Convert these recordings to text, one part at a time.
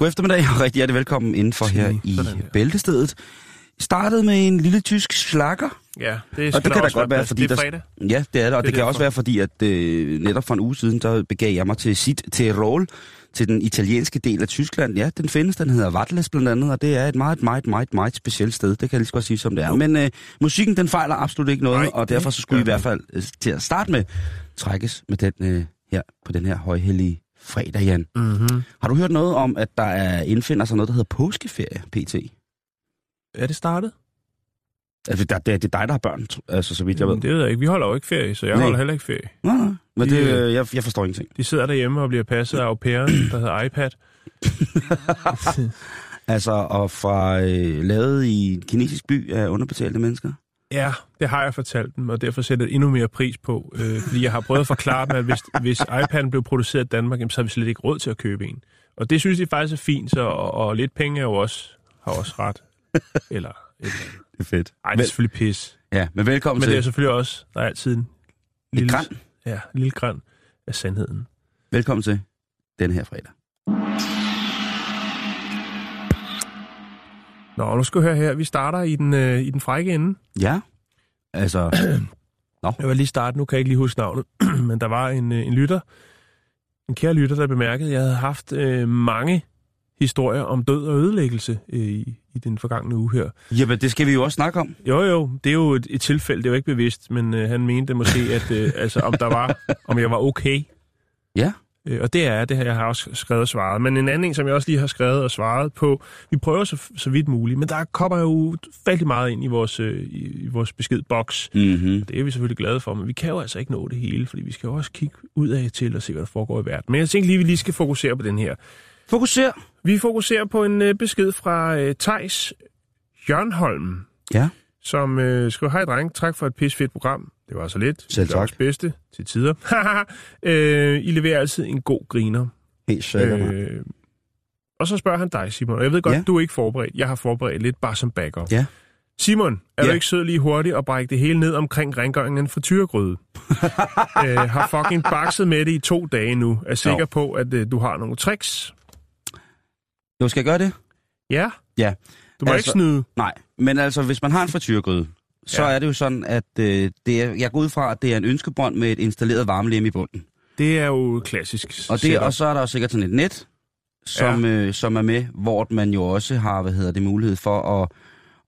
God eftermiddag og rigtig hjertelig velkommen indenfor her i Bæltestedet. Startede med en lille tysk slakker. Ja, det Og det kan da godt være, fordi det er der... fredag. Ja, det er det, og det, Det kan også derfor. være, fordi at øh, netop for en uge siden, der begav jeg mig til sit Tirol, til den italienske del af Tyskland. Ja, den findes, den hedder Vatles blandt andet, og det er et meget, meget, meget, meget specielt sted. Det kan jeg lige så godt sige, som det er. Men øh, musikken, den fejler absolut ikke noget, Nej, og derfor så skulle vi i hvert fald øh, til at starte med trækkes med den øh, her, på den her højhellige fredag, Jan. Mm-hmm. Har du hørt noget om, at der er indfinder sig noget, der hedder påskeferie, PT? Er det startet? Altså, det, det, det er dig, der har børn, altså, så vidt jeg ved. Det ved jeg ikke. Vi holder jo ikke ferie, så jeg Nej. holder heller ikke ferie. Nej, nej, men De, det, øh, jeg, jeg forstår ingenting. De sidder derhjemme og bliver passet af au pairen, der hedder iPad. Altså, og fra øh, lavet i en kinesisk by af underbetalte mennesker? Ja, det har jeg fortalt dem, og derfor sætter jeg endnu mere pris på. Øh, fordi jeg har prøvet at forklare dem, at hvis, hvis iPad'en blev produceret i Danmark, jamen, så har vi slet ikke råd til at købe en. Og det synes de faktisk er fint, så, og, og lidt penge er jo også, har også ret. Eller, eller. Det er fedt. Ej, det er selvfølgelig pis. Ja, men velkommen Men til. det er selvfølgelig også, der er altid en lille, gran. Ja, en lille græn af sandheden. Velkommen til den her fredag. Nå, nu skal du høre her. Vi starter i den, øh, i den frække ende. Ja, altså, Jeg vil lige starte, nu kan jeg ikke lige huske navnet, men der var en, øh, en lytter, en kære lytter, der bemærkede, at jeg havde haft øh, mange historier om død og ødelæggelse øh, i, i den forgangne uge her. jamen det skal vi jo også snakke om. Jo, jo, det er jo et, et tilfælde, det er jo ikke bevidst, men øh, han mente måske, at øh, altså, om der var, om jeg var okay. Ja. Øh, og det er det, jeg har også skrevet og svaret. Men en anden som jeg også lige har skrevet og svaret på, vi prøver så, så vidt muligt, men der kommer jo faldt meget ind i vores, øh, i, i vores beskedboks. Mm-hmm. Det er vi selvfølgelig glade for, men vi kan jo altså ikke nå det hele, fordi vi skal jo også kigge ud af til og se, hvad der foregår i verden. Men jeg tænker lige, at vi lige skal fokusere på den her. Fokuser. Vi fokuserer på en øh, besked fra øh, Tejs Jørnholm, Ja. som øh, skriver, hej dreng, tak for et pisfedt program. Det var så lidt. Selv tak. bedste til tider. øh, I leverer altid en god griner. Helt sikkert. Øh, og så spørger han dig, Simon, og jeg ved godt, Ja. du er ikke forberedt. Jeg har forberedt lidt bare som backup. Ja. Simon, er ja. Du ikke sød lige hurtigt og brække det hele ned omkring rengøringen for tyregryde? øh, har fucking bakset med det i to dage nu. Er sikker Jo. på, at øh, du har nogle tricks. jo, skal jeg gøre det? Ja? Ja. Du må Altså- ikke snyde. Nej, men altså, hvis man har en frityrgryde, så Ja. er det jo sådan, at øh, det er, jeg går ud fra, at det er en ønskebånd med et installeret varmelem i bunden. Det er jo klassisk. Og, det, setup. og så er der jo sikkert sådan et net, som, ja. øh, som er med, hvor man jo også har, hvad hedder det, mulighed for at,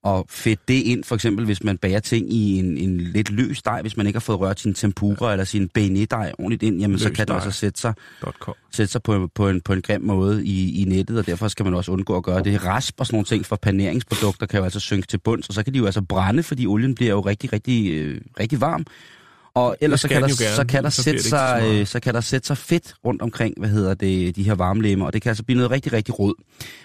at fedte det ind, for eksempel hvis man bager ting i en, en lidt løs dej, hvis man ikke har fået rørt sin tempura eller sin bagnetdej ordentligt ind, jamen så Løs kan det altså sætte sig, sætte sig på, på, en, på en grim måde i, i nettet, og derfor skal man også undgå at gøre det. Rasp og sådan nogle ting for paneringsprodukter kan jo altså synke til bunds, og så kan de jo altså brænde, fordi olien bliver jo rigtig, rigtig, øh, rigtig varm. Og ellers så kan, der, gerne, så, kan der så sætte så sig, smart. øh, så kan der sætte sig fedt rundt omkring, hvad hedder det, de her varmelemmer, og det kan altså blive noget rigtig, rigtig råd.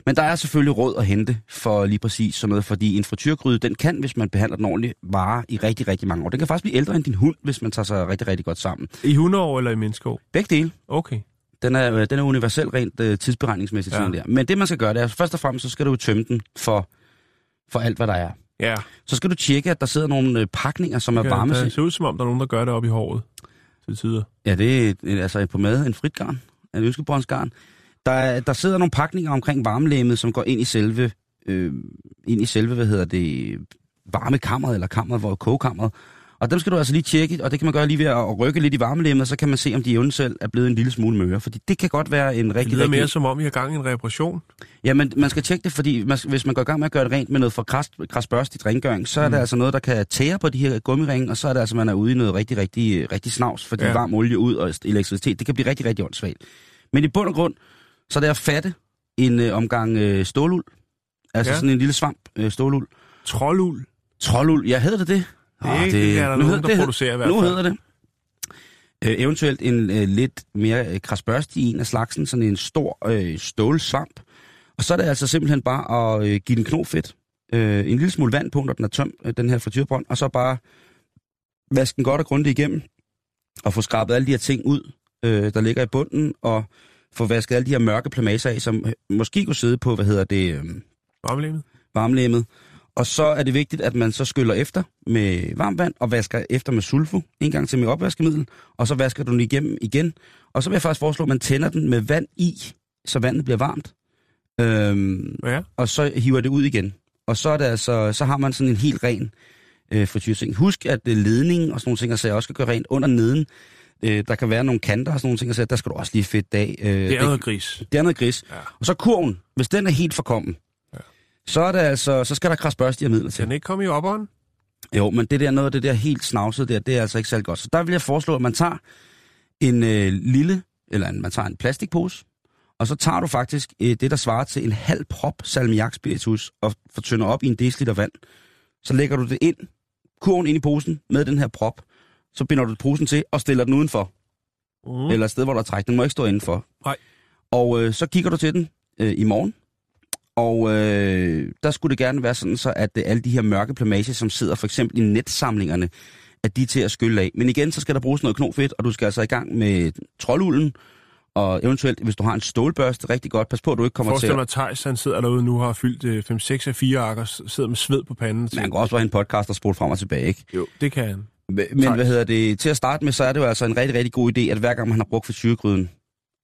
Men der er selvfølgelig råd at hente for lige præcis sådan noget, fordi en frityrgryde, den kan, hvis man behandler den ordentligt, vare i rigtig, rigtig mange år. Den kan faktisk blive ældre end din hund, hvis man tager sig rigtig, rigtig godt sammen. I 100 år eller i menneskeår? Begge dele. Okay. Den er, øh, den er universel rent øh, tidsberegningsmæssigt. Ja. Ja. Der. Men det man skal gøre, det er, først og fremmest, så skal du tømme den for, for alt, hvad der er. Ja. Så skal du tjekke, at der sidder nogle øh, pakninger, som er Det, varme. det ser ud som om, der er nogen, der gør det op i håret. Til tider. Ja, det er altså en pomade, en fritgarn, en ønskebåndsgarn. Der, er- der sidder nogle pakninger omkring varmelæmet, som går ind i selve, øh, ind i selve, hvad hedder det, varmekammeret, eller kammeret, hvor kogekammeret. Og dem skal du altså lige tjekke, og det kan man gøre lige ved at rykke lidt i varmelemmet, så kan man se, om de evnen selv er blevet en lille smule møre. Fordi det kan godt være en Det rigtig, lyder rigtig... mere som om, vi har gang i en reparation. Ja, men man skal tjekke det, fordi man, hvis man går i gang med at gøre det rent med noget for kras, krasbørstigt rengøring, så er mm. det altså noget, der kan tære på de her gummiringe, og så er det altså, man er ude i noget rigtig, rigtig, rigtig snavs, fordi Ja. varm olie ud og elektricitet, det kan blive rigtig, rigtig åndssvagt. Men i bund og grund, så er det at fatte en øh, omgang øh, ståluld. Altså Ja. sådan en lille svamp øh, ståluld. Troldul. Trolduld, ja, hedder det det? Det, er ikke, det er der nu nogen, hedder- der det- producerer i hvert Nu fald. hedder det. Øh, eventuelt en øh, lidt mere øh, krasbørstig en af slagsen, sådan en stor øh, stålsvamp. Og så er det altså simpelthen bare at øh, give den knofedt. Øh, en lille smule vand på, når den er tømt, øh, den her frityrbrønd, og så bare vaske den godt og grundigt igennem, og få skrabet alle de her ting ud, øh, der ligger i bunden, og få vasket alle de her mørke plamager af, som øh, måske kunne sidde på, hvad hedder det, øh, Varmlæmet. varmlæmmet. Og så er det vigtigt, at man så skyller efter med varmt vand, og vasker efter med sulfo, en gang til med opvaskemiddel, og så vasker du den igennem igen. Og så vil jeg faktisk foreslå, at man tænder den med vand i, så vandet bliver varmt. Øhm, Ja. og så hiver det ud igen. Og så, er det altså, så har man sådan en helt ren øh, frityrseng. Husk, at øh, ledningen og sådan nogle ting, altså, jeg også skal gøre rent under neden. Øh, der kan være nogle kanter og sådan nogle ting, altså, der skal du også lige fedt af. Øh, Det er noget gris. det er noget gris. Ja. Og så kurven, hvis den er helt forkommen. Så, er det altså, så skal der kras børste i midler til. Skal den ikke komme i opperen? Jo, men det der noget af det der helt snavset der, det er altså ikke særlig godt. Så der vil jeg foreslå, at man tager en øh, lille, eller en, man tager en plastikpose, og så tager du faktisk øh, det, der svarer til en halv prop salmiak spiritus, og fortynder op i en deciliter vand. Så lægger du det ind, kurven ind i posen med den her prop, så binder du posen til og stiller den udenfor, mm. eller et sted, hvor der er træk. Den må ikke stå indenfor. Nej. Og øh, så kigger du til den øh, i morgen, og øh, der skulle det gerne være sådan, så at øh, alle de her mørke plamager, som sidder for eksempel i netsamlingerne, at de er til at skylle af. Men igen, så skal der bruges noget knofedt, og du skal altså i gang med troldulden, og eventuelt, hvis du har en stålbørste, rigtig godt. Pas på, at du ikke kommer til Forestil mig, at Thijs, han sidder derude nu og har fyldt øh, 5-6 af 4 arker, s- sidder med sved på panden. Man kan også være en podcast og spole frem og tilbage, ikke? Jo, det kan han. Men hvad hedder det? Til at starte med, så er det jo altså en rigtig, rigtig god idé, at hver gang man har brugt frityregryden,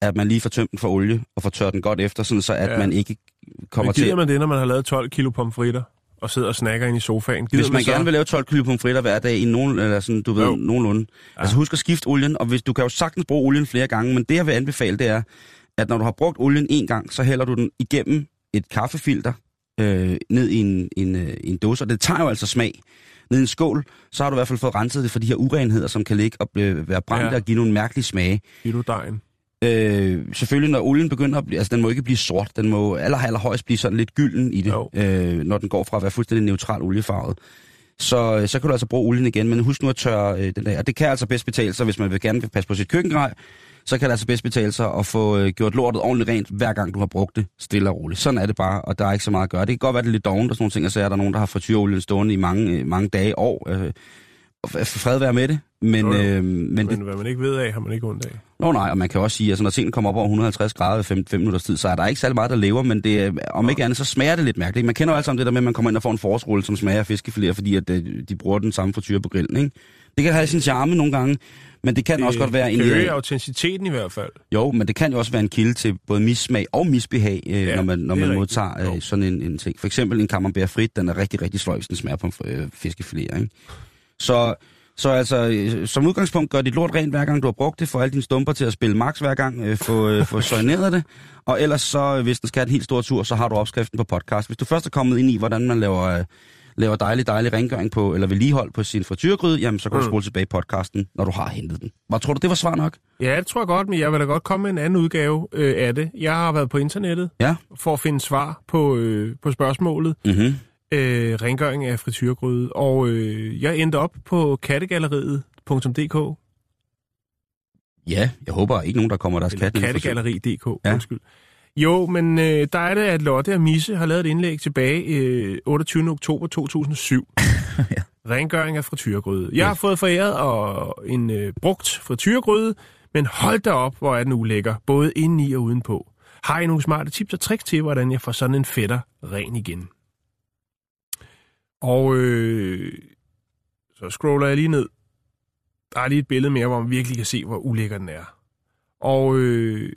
at man lige får tømt den for olie og får tørt den godt efter, sådan så at ja. man ikke kommer Men til... gider man det, når man har lavet 12 kilo pomfritter og sidder og snakker ind i sofaen? Gider Hvis man så? gerne vil lave 12 kilo pomfritter hver dag i nogen, eller sådan, du ved, Jo. nogenlunde. Ja. Altså husk at skifte olien, og hvis du kan jo sagtens bruge olien flere gange, men det jeg vil anbefale, det er, at når du har brugt olien en gang, så hælder du den igennem et kaffefilter øh, ned i en, en, øh, en dåse, og det tager jo altså smag ned i en skål, så har du i hvert fald fået renset det for de her urenheder, som kan ligge og blive, være brændte Ja. og give nogle mærkelige smage. Kilodejen. Øh, selvfølgelig, når olien begynder at blive, altså den må ikke blive sort, den må aller, allerhøjst blive sådan lidt gylden i det, Jo. øh, når den går fra at være fuldstændig neutral oliefarvet. Så, øh, så kan du altså bruge olien igen, men husk nu at tørre øh, den der. Og det kan altså bedst betale sig, hvis man vil gerne vil passe på sit køkkengrej, så kan det altså bedst betale sig at få øh, gjort lortet ordentligt rent, hver gang du har brugt det, stille og roligt. Sådan er det bare, og der er ikke så meget at gøre. Det kan godt være, det er lidt dovent og sådan nogle ting, og så er der nogen, der har frityrolien stående i mange, øh, mange dage, år. Øh, fred være med det, men, Jo, jo. øh, men, det, Men hvad man ikke ved af, har man ikke ondt af. Nå nej, og man kan også sige, at altså, når tingene kommer op over 150 grader i 5, 5 minutters tid, så er der ikke særlig meget, der lever, men det, er- om ikke andet, så smager det lidt mærkeligt. Man kender jo alt sammen det der med, at man kommer ind og får en forårsrulle, som smager af fiskefiléer, fordi at, øh, de bruger den samme frityre på grillen. Ikke? Det kan have sin charme nogle gange, men det kan det, også godt være en... Det kan øge øh, autenticiteten i hvert fald. Jo, men det kan jo også være en kilde til både missmag og misbehag, øh, Ja, når man, når det man rigtigt. modtager øh, sådan en, en ting. For eksempel en camembert frit, den er rigtig, rigtig sløj, hvis den smager på øh, fiskefiléer. Ikke? Så, så altså, øh, som udgangspunkt, gør dit lort rent hver gang, du har brugt det. Få alle dine stumper til at spille max hver gang. Øh, få, øh, få soigneret det. Og ellers så, øh, hvis den skal have en helt stor tur, så har du opskriften på podcast. Hvis du først er kommet ind i, hvordan man laver... Øh, laver dejlig, dejlig rengøring på, eller vedligehold på sin frityrgryde, jamen så kan du Mm. spole tilbage i podcasten, når du har hentet den. Hvad tror du, det var svar nok? Ja, det tror jeg godt, men jeg vil da godt komme med en anden udgave øh, af det. Jeg har været på internettet Ja. for at finde svar på, øh, på spørgsmålet. Mhm. Øh, rengøring af frityrgryde. Og øh, jeg endte op på kattegalleriet.dk. Ja, jeg håber ikke nogen, der kommer deres Eller kat. ned i forsøg. kattegalleri.dk, ja. Undskyld. Jo, men øh, der er det, at Lotte og Misse har lavet et indlæg tilbage øh, 28. oktober 2007. Ja. Rengøring af frityrgryde. Jeg har fået foræret og en øh, brugt frityrgryde, men hold da op, hvor er den ulækker, både indeni og udenpå. Har I nogle smarte tips og tricks til, hvordan jeg får sådan en fætter ren igen? Og øh, så scroller jeg lige ned. Der er lige et billede mere, hvor man virkelig kan se, hvor ulækker den er. Og øh,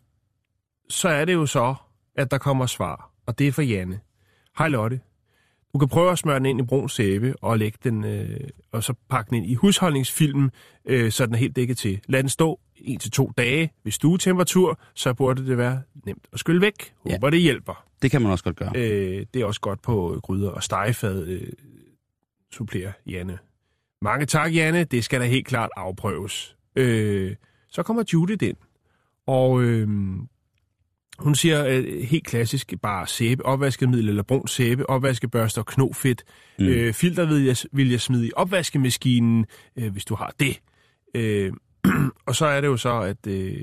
så er det jo så, at der kommer svar, og det er for Janne. Hej Lotte. Du kan prøve at smøre den ind i brun sæbe og lægge den, øh, og så pakke den ind i husholdningsfilm, øh, så den er helt dækket til. Lad den stå en til to dage ved stuetemperatur, så burde det være nemt at skylle væk. Ja. Håber, det hjælper. Det kan man også godt gøre. Øh, det er også godt på gryder og stegefad, øh, supplerer Janne. Mange tak, Janne. Det skal da helt klart afprøves. Øh, så kommer Judith ind, og øh, hun siger øh, helt klassisk bare sæbe, opvaskemiddel eller brun sæbe, opvaskebørster og knofedt. Mm. Øh, filter vil jeg, vil jeg smide i opvaskemaskinen, øh, hvis du har det. Øh, og så er det jo så, at øh,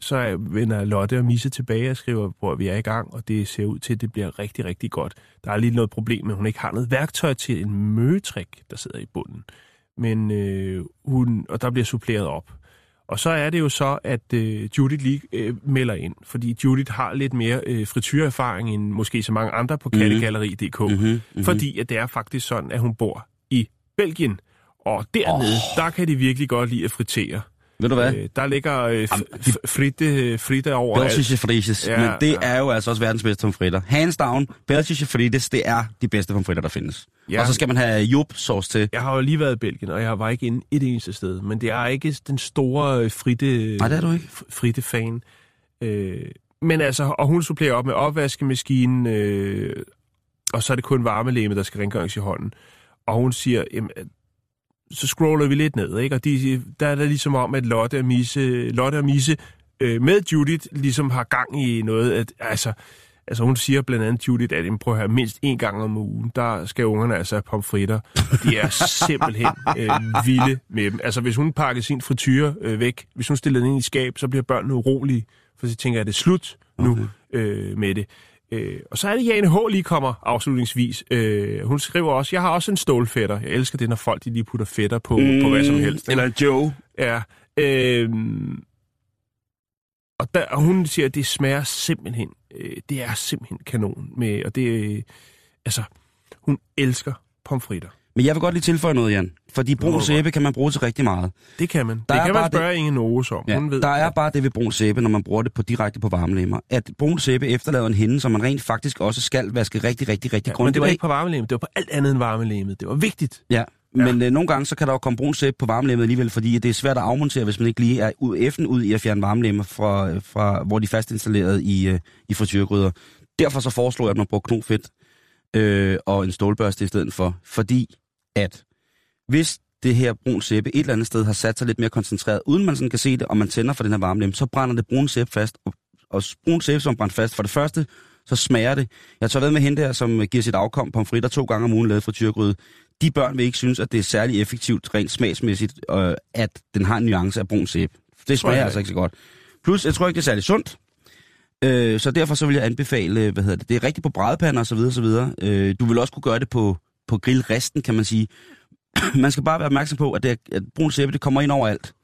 så er- vender Lotte og Misse tilbage og skriver, hvor vi er i gang, og det ser ud til, at det bliver rigtig, rigtig godt. Der er lige noget problem med, at hun ikke har noget værktøj til en møgetrik, der sidder i bunden. Men øh, hun, og der bliver suppleret op. Og så er det jo så, at øh, Judith lige øh, melder ind, fordi Judith har lidt mere øh, frityrerfaring end måske så mange andre på kattegalleri.dk, Mhm, mm-hmm. mhm. fordi at det er faktisk sådan, at hun bor i Belgien. Og dernede, oh. der kan de virkelig godt lide at fritere. Ved du hvad? Øh, der ligger øh, f- f- fritte, fritte over Belgische frites. Ja, men det ja. er jo altså også verdens bedste pomfritter. Hands down, Belgische frites, det er de bedste pomfritter, der findes. Ja. Og så skal man have jup-sauce til. Jeg har jo lige været i Belgien, og jeg var ikke inde et eneste sted. Men det er ikke den store øh, fritte, Nej, det er du ikke. fritte fan. Øh, men altså, og hun supplerer op med opvaskemaskinen, øh, og så er det kun varmelæme, der skal rengøres i hånden. Og hun siger, jamen, øh, så scroller vi lidt ned, ikke? Og de, der er det ligesom om, at Lotte og Misse, Lotte og Misse øh, med Judith ligesom har gang i noget, at altså, altså hun siger blandt andet Judith, at prøv at høre, mindst en gang om ugen, der skal ungerne altså have pomfritter. De er simpelthen øh, vilde med dem. Altså hvis hun pakker sin frityre øh, væk, hvis hun stiller den ind i skab, så bliver børnene urolige, for så tænker jeg, at det er slut nu okay. øh, med det. Øh, og så er det Jane H. lige kommer afslutningsvis. Øh, hun skriver også, jeg har også en stålfætter. Jeg elsker det, når folk de lige putter fætter på, mm, på hvad som helst. ikke? Eller Joe. Ja. Øh, og, der, og hun siger, at det smager simpelthen, øh, det er simpelthen kanon. Med, og det, øh, altså, hun elsker pomfritter. Men jeg vil godt lige tilføje noget, Jan. Fordi brun sæbe kan man bruge til rigtig meget. Det kan man. Der det kan man spørge Inge Noes om. Ja, hun ved, der er bare det ved brun sæbe, når man bruger det på direkte på varmelemmer. At brun sæbe efterlader en hinde, som man rent faktisk også skal vaske rigtig, rigtig, rigtig Ja, men grundigt det var ikke på varmelæmet, det var på alt andet end varmelæmet. Det var vigtigt. Ja, men øh, nogle gange så kan der jo komme brun sæbe på varmelemmet alligevel, fordi det er svært at afmontere, hvis man ikke lige er ud, effen ud i at fjerne varmelemmer, fra, øh, fra, hvor de er fast installeret i, øh, i frityrgryder. Derfor så foreslår jeg, at man bruger knofedt øh, og en stålbørste i stedet for. Fordi at hvis det her brun sæbe et eller andet sted har sat sig lidt mere koncentreret, uden man sådan kan se det, og man tænder for den her varmelem, så brænder det brun sæbe fast. Og, og brun sæbe, som brændt fast, for det første, så smager det. Jeg tager ved med hende der, som giver sit afkom pomfritter to gange om ugen lavet fra tyrgryde. De børn vil ikke synes, at det er særlig effektivt, rent smagsmæssigt, øh, at den har en nuance af brun sæbe. Det jeg smager ikke. altså ikke så godt. Plus, jeg tror ikke, det er særlig sundt. Øh, så derfor så vil jeg anbefale, hvad hedder det, det er rigtigt på brædepander og så videre, så videre. Øh, du vil også kunne gøre det på, på grillresten, kan man sige. man skal bare være opmærksom på, at, det, at brun sæbe, det kommer ind overalt.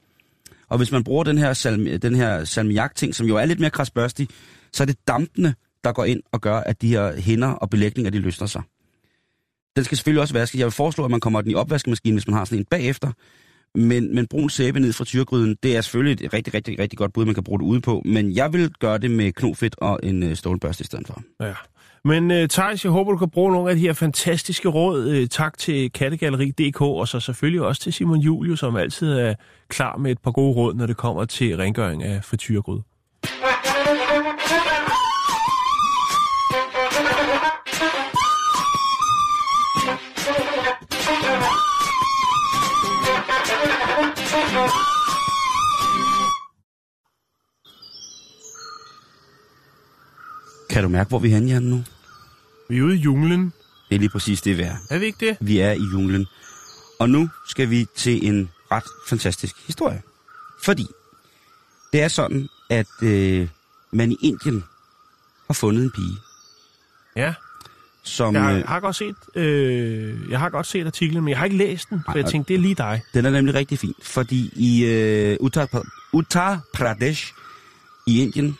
Og hvis man bruger den her, salmi, den her salmiak-ting, som jo er lidt mere krasbørstig, så er det dampene, der går ind og gør, at de her hænder og belægninger, de løsner sig. Den skal selvfølgelig også vaskes. Jeg vil foreslå, at man kommer den i opvaskemaskinen, hvis man har sådan en bagefter. Men, men brun sæbe ned fra tyrgryden, det er selvfølgelig et rigtig, rigtig, rigtig godt bud, man kan bruge det ude på. Men jeg vil gøre det med knofedt og en øh, stålbørste i stedet for. Ja. Men uh, Thijs, jeg håber, du kan bruge nogle af de her fantastiske råd. Uh, tak til Kattegalleri.dk, og så selvfølgelig også til Simon Julius, som altid er klar med et par gode råd, når det kommer til rengøring af frityrgrød. Kan du mærke, hvor vi er henne, Jan, nu? Vi er ude i junglen. Det er lige præcis det, vi er. Er vi ikke det? Vi er i junglen. Og nu skal vi til en ret fantastisk historie. Fordi det er sådan, at øh, man i Indien har fundet en pige, Ja. som... Jeg har, Øh, har godt set, øh, jeg har godt set artiklen, men jeg har ikke læst den, for jeg tænkte, det er lige dig. den er nemlig rigtig fin, fordi i øh, Uttar, Uttar Pradesh i Indien,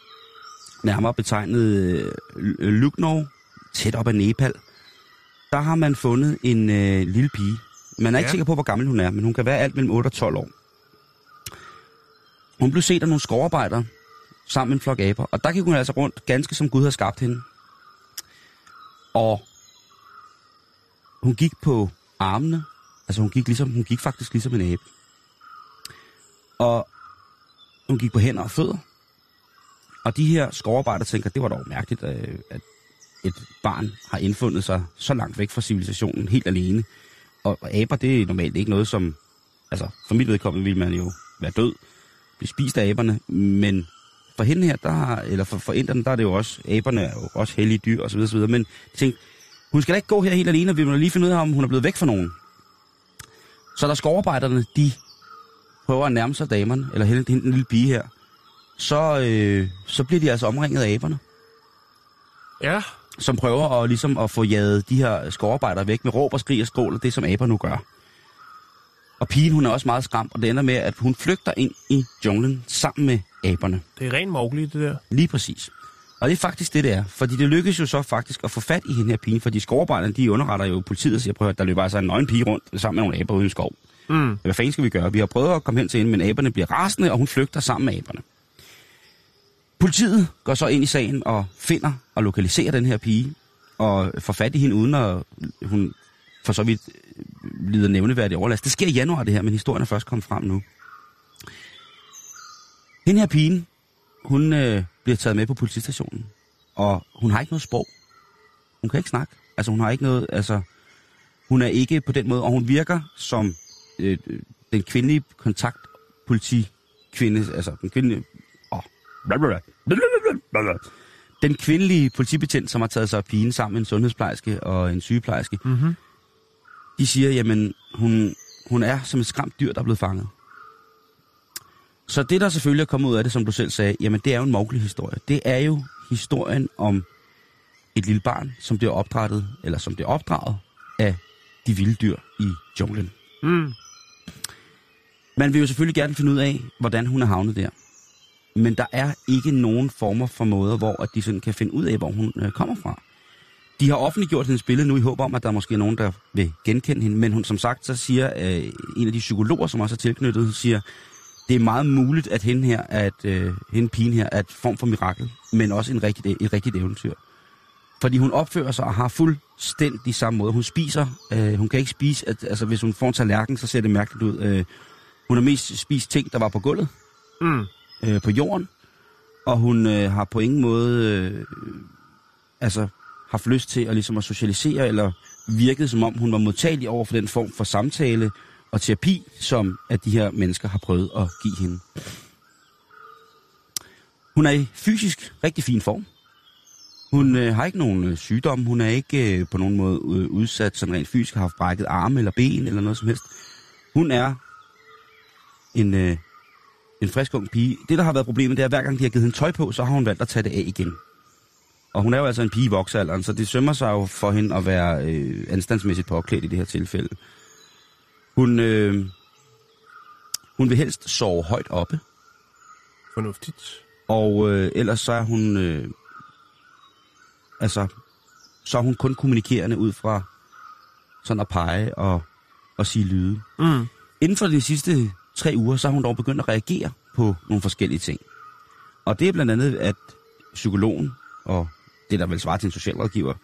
nærmere betegnet øh, Lucknow, tæt op ad Nepal, der har man fundet en øh, lille pige. Man er ikke Ja. sikker på, hvor gammel hun er, men hun kan være alt mellem 8 og 12 år. Hun blev set af nogle skovarbejdere sammen med en flok aber, og der gik hun altså rundt, ganske som Gud har skabt hende. Og hun gik på armene, altså hun gik, ligesom, hun gik faktisk ligesom en abe. Og hun gik på hænder og fødder. Og de her skovarbejdere tænker, det var dog mærkeligt, øh, at et barn har indfundet sig så langt væk fra civilisationen, helt alene. Og, og aber, det er normalt ikke noget, som... Altså, for mit vedkommende ville man jo være død, blive spist af aberne, men for hende her, der eller for, for inderne, der er det jo også, aberne er jo også hellige dyr osv. osv. Men tænk, hun skal da ikke gå her helt alene, og vi må lige finde ud af, om hun er blevet væk fra nogen. Så der skovarbejderne, de prøver at nærme sig damerne, eller hende, hende den lille pige her, så, øh, så bliver de altså omringet af aberne, Ja. som prøver at, ligesom at få jaget de her skovarbejdere væk med råb og skrig og skrål, og det som aber nu gør. Og pigen, hun er også meget skræmt, og det ender med, at hun flygter ind i junglen sammen med aberne. Det er rent Mowgli, det der. Lige præcis. Og det er faktisk det, det er. Fordi det lykkes jo så faktisk at få fat i hende her pige, fordi skovarbejderne, de underretter jo politiet og siger, prøv at der løber altså en nøgen pige rundt sammen med nogle aber uden skov. Mm. Hvad fanden skal vi gøre? Vi har prøvet at komme hen til hende, men aberne bliver rasende, og hun flygter sammen med aberne. Politiet går så ind i sagen og finder og lokaliserer den her pige, og får fat i hende, uden at hun for så vidt øh, lider nævneværdig overlast. Det sker i januar, det her, men historien er først kommet frem nu. Den her pige, hun øh, bliver taget med på politistationen, og hun har ikke noget sprog. Hun kan ikke snakke. Altså, hun har ikke noget, altså, hun er ikke på den måde, og hun virker som øh, øh den kvindelige kontaktpolitikvinde, altså den kvindelige den kvindelige politibetjent, som har taget sig af pigen sammen med en sundhedsplejerske og en sygeplejerske, Mm-hmm. de siger, jamen, hun, hun er som et skræmt dyr, der er blevet fanget. Så det, der selvfølgelig er kommet ud af det, som du selv sagde, jamen, det er jo en Mowgli-historie. Det er jo historien om et lille barn, som bliver opdrettet, eller som bliver opdraget af de vilde dyr i junglen. Mm. Man vil jo selvfølgelig gerne finde ud af, hvordan hun er havnet der. Men der er ikke nogen former for måder, hvor at de sådan kan finde ud af, hvor hun øh, kommer fra. De har offentliggjort hendes billede nu i håb om, at der måske er nogen, der vil genkende hende. Men hun, som sagt, så siger øh, en af de psykologer, som også er tilknyttet, siger, det er meget muligt, at hende her, at øh, hende pigen her, er et form for mirakel, men også en rigtig, et rigtigt eventyr. Fordi hun opfører sig og har fuldstændig samme måde. Hun spiser, øh, hun kan ikke spise, at, altså hvis hun får en tallerken, så ser det mærkeligt ud. Øh, hun har mest spist ting, der var på gulvet, Mm øh, på jorden, og hun øh, har på ingen måde øh, altså haft lyst til at, ligesom at socialisere, eller virket som om hun var modtagelig over for den form for samtale og terapi, som at de her mennesker har prøvet at give hende. Hun er i fysisk rigtig fin form. Hun øh, har ikke nogen øh, sygdom. Hun er ikke øh, på nogen måde øh, udsat sådan rent fysisk, har haft brækket arme eller ben eller noget som helst. Hun er en, øh, en frisk ung pige. Det, der har været problemet, det er, at hver gang de har givet hende tøj på, så har hun valgt at tage det af igen. Og hun er jo altså en pige i voksalderen, så det sømmer sig jo for hende at være øh, anstandsmæssigt påklædt i det her tilfælde. Hun, øh, hun vil helst sove højt oppe, Fornuftigt. og øh, ellers så er hun... Øh, altså, så er hun kun kommunikerende ud fra sådan at pege og, og sige lyde. Mm. Inden for de sidste tre uger, så har hun dog begyndt at reagere på nogle forskellige ting. Og det er blandt andet, at psykologen, og det der vel svarer til en socialrådgiver,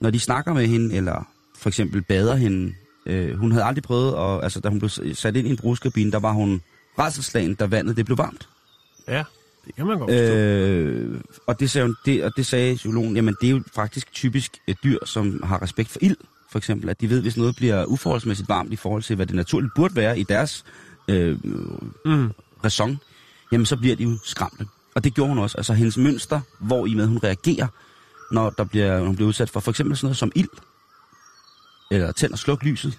når de snakker med hende, eller for eksempel bader hende, øh, hun havde aldrig prøvet, at, altså da hun blev sat ind i en bruskabine, der var hun rædselslagen, da vandet det blev varmt. Ja, det kan man godt forstå. Øh, og, det sagde, hun, det, og det sagde psykologen, jamen det er jo faktisk typisk et dyr, som har respekt for ild, for eksempel. At de ved, hvis noget bliver uforholdsmæssigt varmt i forhold til, hvad det naturligt burde være i deres øh, Mm. ræson, jamen så bliver de jo skræmte. Og det gjorde hun også. Altså hendes mønster, hvor i med hun reagerer, når der bliver, når hun bliver udsat for for eksempel sådan noget som ild, eller tænd og sluk lyset,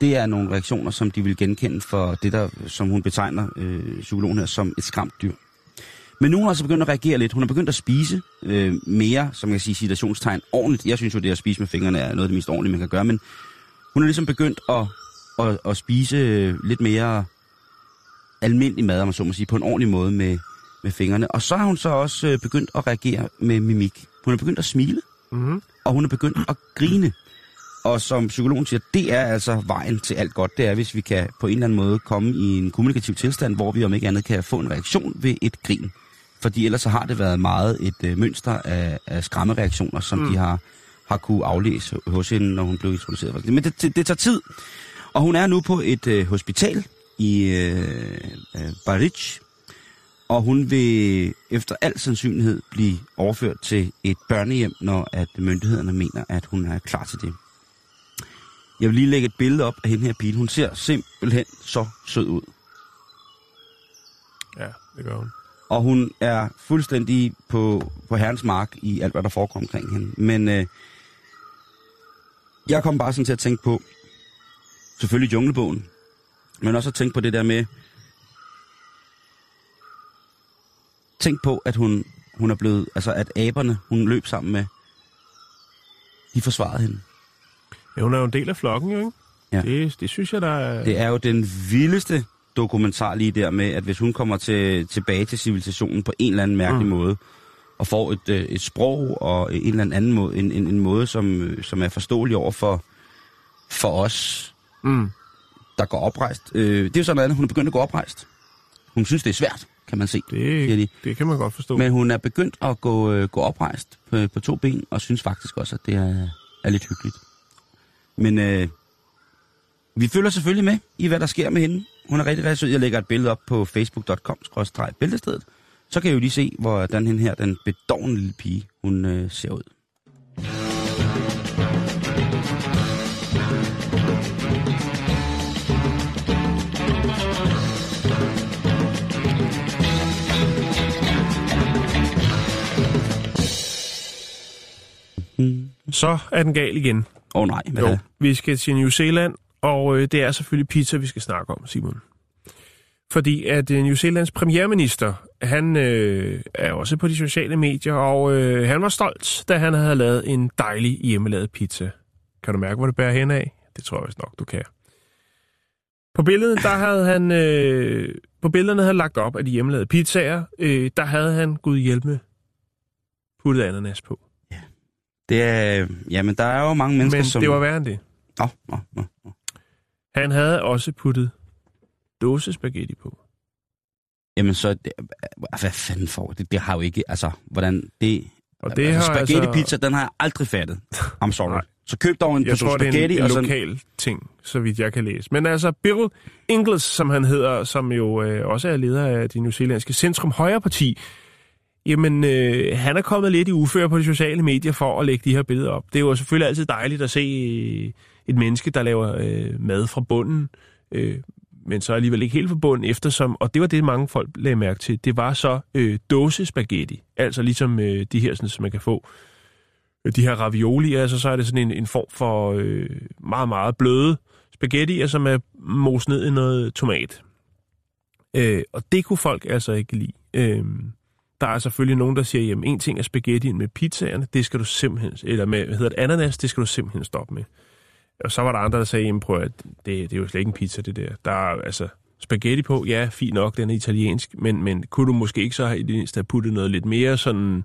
det er nogle reaktioner, som de vil genkende for det, der, som hun betegner øh, psykologen her som et skræmt dyr. Men nu er hun altså begyndt at reagere lidt. Hun er begyndt at spise øh, mere, som jeg kan sige, citationstegn, ordentligt. Jeg synes jo, det at spise med fingrene er noget af det mest ordentlige, man kan gøre, men hun er ligesom begyndt at, at, at spise øh, lidt mere almindelig mad, om man så må sige, på en ordentlig måde med, med fingrene. Og så har hun så også øh, begyndt at reagere med mimik. Hun er begyndt at smile, Mm-hmm. og hun er begyndt at grine. Og som psykologen siger, det er altså vejen til alt godt. Det er, hvis vi kan på en eller anden måde komme i en kommunikativ tilstand, hvor vi om ikke andet kan få en reaktion ved et grin. Fordi ellers så har det været meget et øh, mønster af, af skræmmereaktioner, som mm. de har, har kunne aflæse hos hende, når hun blev introduceret. Men det, det, det tager tid. Og hun er nu på et øh, hospital i øh, øh, og hun vil efter al sandsynlighed blive overført til et børnehjem, når at myndighederne mener, at hun er klar til det. Jeg vil lige lægge et billede op af hende her pige. Hun ser simpelthen så sød ud. Ja, det gør hun. Og hun er fuldstændig på, på herrens mark i alt, hvad der foregår omkring hende. Men øh, jeg kom bare sådan til at tænke på, selvfølgelig junglebogen, men også at tænke på det der med, tænk på, at hun, hun er blevet, altså at aberne, hun løb sammen med, de forsvarede hende. Ja, hun er jo en del af flokken, jo, ikke? Ja. Det, det synes jeg, der er... Det er jo den vildeste dokumentar lige der med, at hvis hun kommer til, tilbage til civilisationen på en eller anden mærkelig mm. måde, og får et, øh, et sprog og en eller anden måde, en, en, en måde, som, øh, som er forståelig over for, for os, Mm. Der går oprejst. Øh, det er jo sådan noget andet, hun er begyndt at gå oprejst. Hun synes, det er svært, kan man se. siger de. Det, det kan man godt forstå. Men hun er begyndt at gå, øh, gå oprejst på, på to ben, og synes faktisk også, at det er, er lidt hyggeligt. Men øh, vi følger selvfølgelig med i, hvad der sker med hende. Hun er rigtig, rigtig sød. Jeg lægger et billede op på facebook.com-bæltestedet. Så kan I jo lige se, hvordan hende her, den bedårende lille pige, hun øh, ser ud. Så er den gal igen. Åh oh, nej, hvad Jo, vi skal til New Zealand, og øh, det er selvfølgelig pizza, vi skal snakke om, Simon. Fordi at øh, New Zealands premierminister, han øh, er også på de sociale medier, og øh, han var stolt, da han havde lavet en dejlig hjemmelavet pizza. Kan du mærke, hvor det bærer hen af? Det tror jeg vist nok, du kan. På billedet, der havde han, øh, på billederne havde han lagt op af de hjemmelavede pizzaer, øh, der havde han, gud hjælpe, puttet ananas på. Det er, jamen, der er jo mange mennesker, Men som... det var værre end det. Nå, nå, nå, nå. Han havde også puttet dåsespaghetti på. Jamen så, det, hvad fanden får det? Det har jo ikke, altså, hvordan det... Og det altså, har spaghetti altså- pizza, den har jeg aldrig fattet. I'm sorry. Nej. Så køb dog en Jeg tror, det er spaghetti, en, en og så... lokal ting, så vidt jeg kan læse. Men altså, Bill Ingles, som han hedder, som jo øh, også er leder af det newzealandske Centrum Højre Parti, jamen, øh, han er kommet lidt i uføre på de sociale medier for at lægge de her billeder op. Det er jo selvfølgelig altid dejligt at se øh, et menneske, der laver øh, mad fra bunden, øh, men så alligevel ikke helt fra bunden, eftersom, og det var det, mange folk lagde mærke til, det var så øh, dåsespaghetti, altså ligesom øh, de her, sådan, som man kan få øh, de her ravioli, altså så er det sådan en, en form for øh, meget, meget bløde spaghetti, som er mos ned i noget tomat. Øh, og det kunne folk altså ikke lide. Øh, der er selvfølgelig nogen, der siger, jamen en ting er spaghettien med pizzaerne, det skal du simpelthen, eller med, hvad hedder det, ananas, det skal du simpelthen stoppe med. Og så var der andre, der sagde, jamen prøv at, det, det er jo slet ikke en pizza, det der. Der er altså spaghetti på, ja, fint nok, den er italiensk, men, men kunne du måske ikke så have i det mindste have puttet noget lidt mere sådan,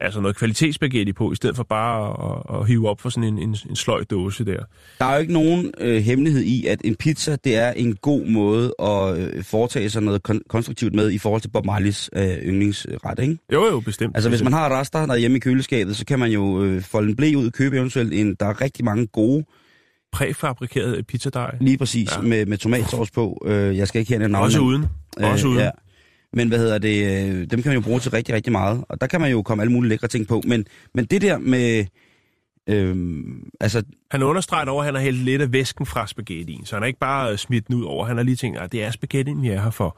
altså noget kvalitetsspaghetti på, i stedet for bare at, at hive op for sådan en, en, en sløj dåse der. Der er jo ikke nogen øh, hemmelighed i, at en pizza, det er en god måde at øh, foretage sig noget kon- konstruktivt med i forhold til Bob Marleys øh, yndlingsret, ikke? Jo, jo, bestemt. Altså, hvis man har rester derhjemme i køleskabet, så kan man jo øh, folde en blæ ud og købe eventuelt en... Der er rigtig mange gode, Præfabrikeret pizzadej. lige præcis, Ja. med, med tomatsauce på. Øh, jeg skal ikke her navn. Også uden. Også uden. Ja. Men hvad hedder det, øh, dem kan man jo bruge til rigtig, rigtig meget. Og der kan man jo komme alle mulige lækre ting på. Men, men det der med, øh, altså, Han understreger dog, at han har hældt lidt af væsken fra spaghettien, så han er ikke bare øh, smidt den ud over. Han har lige tænkt, at det er spaghettien, vi er her for. Og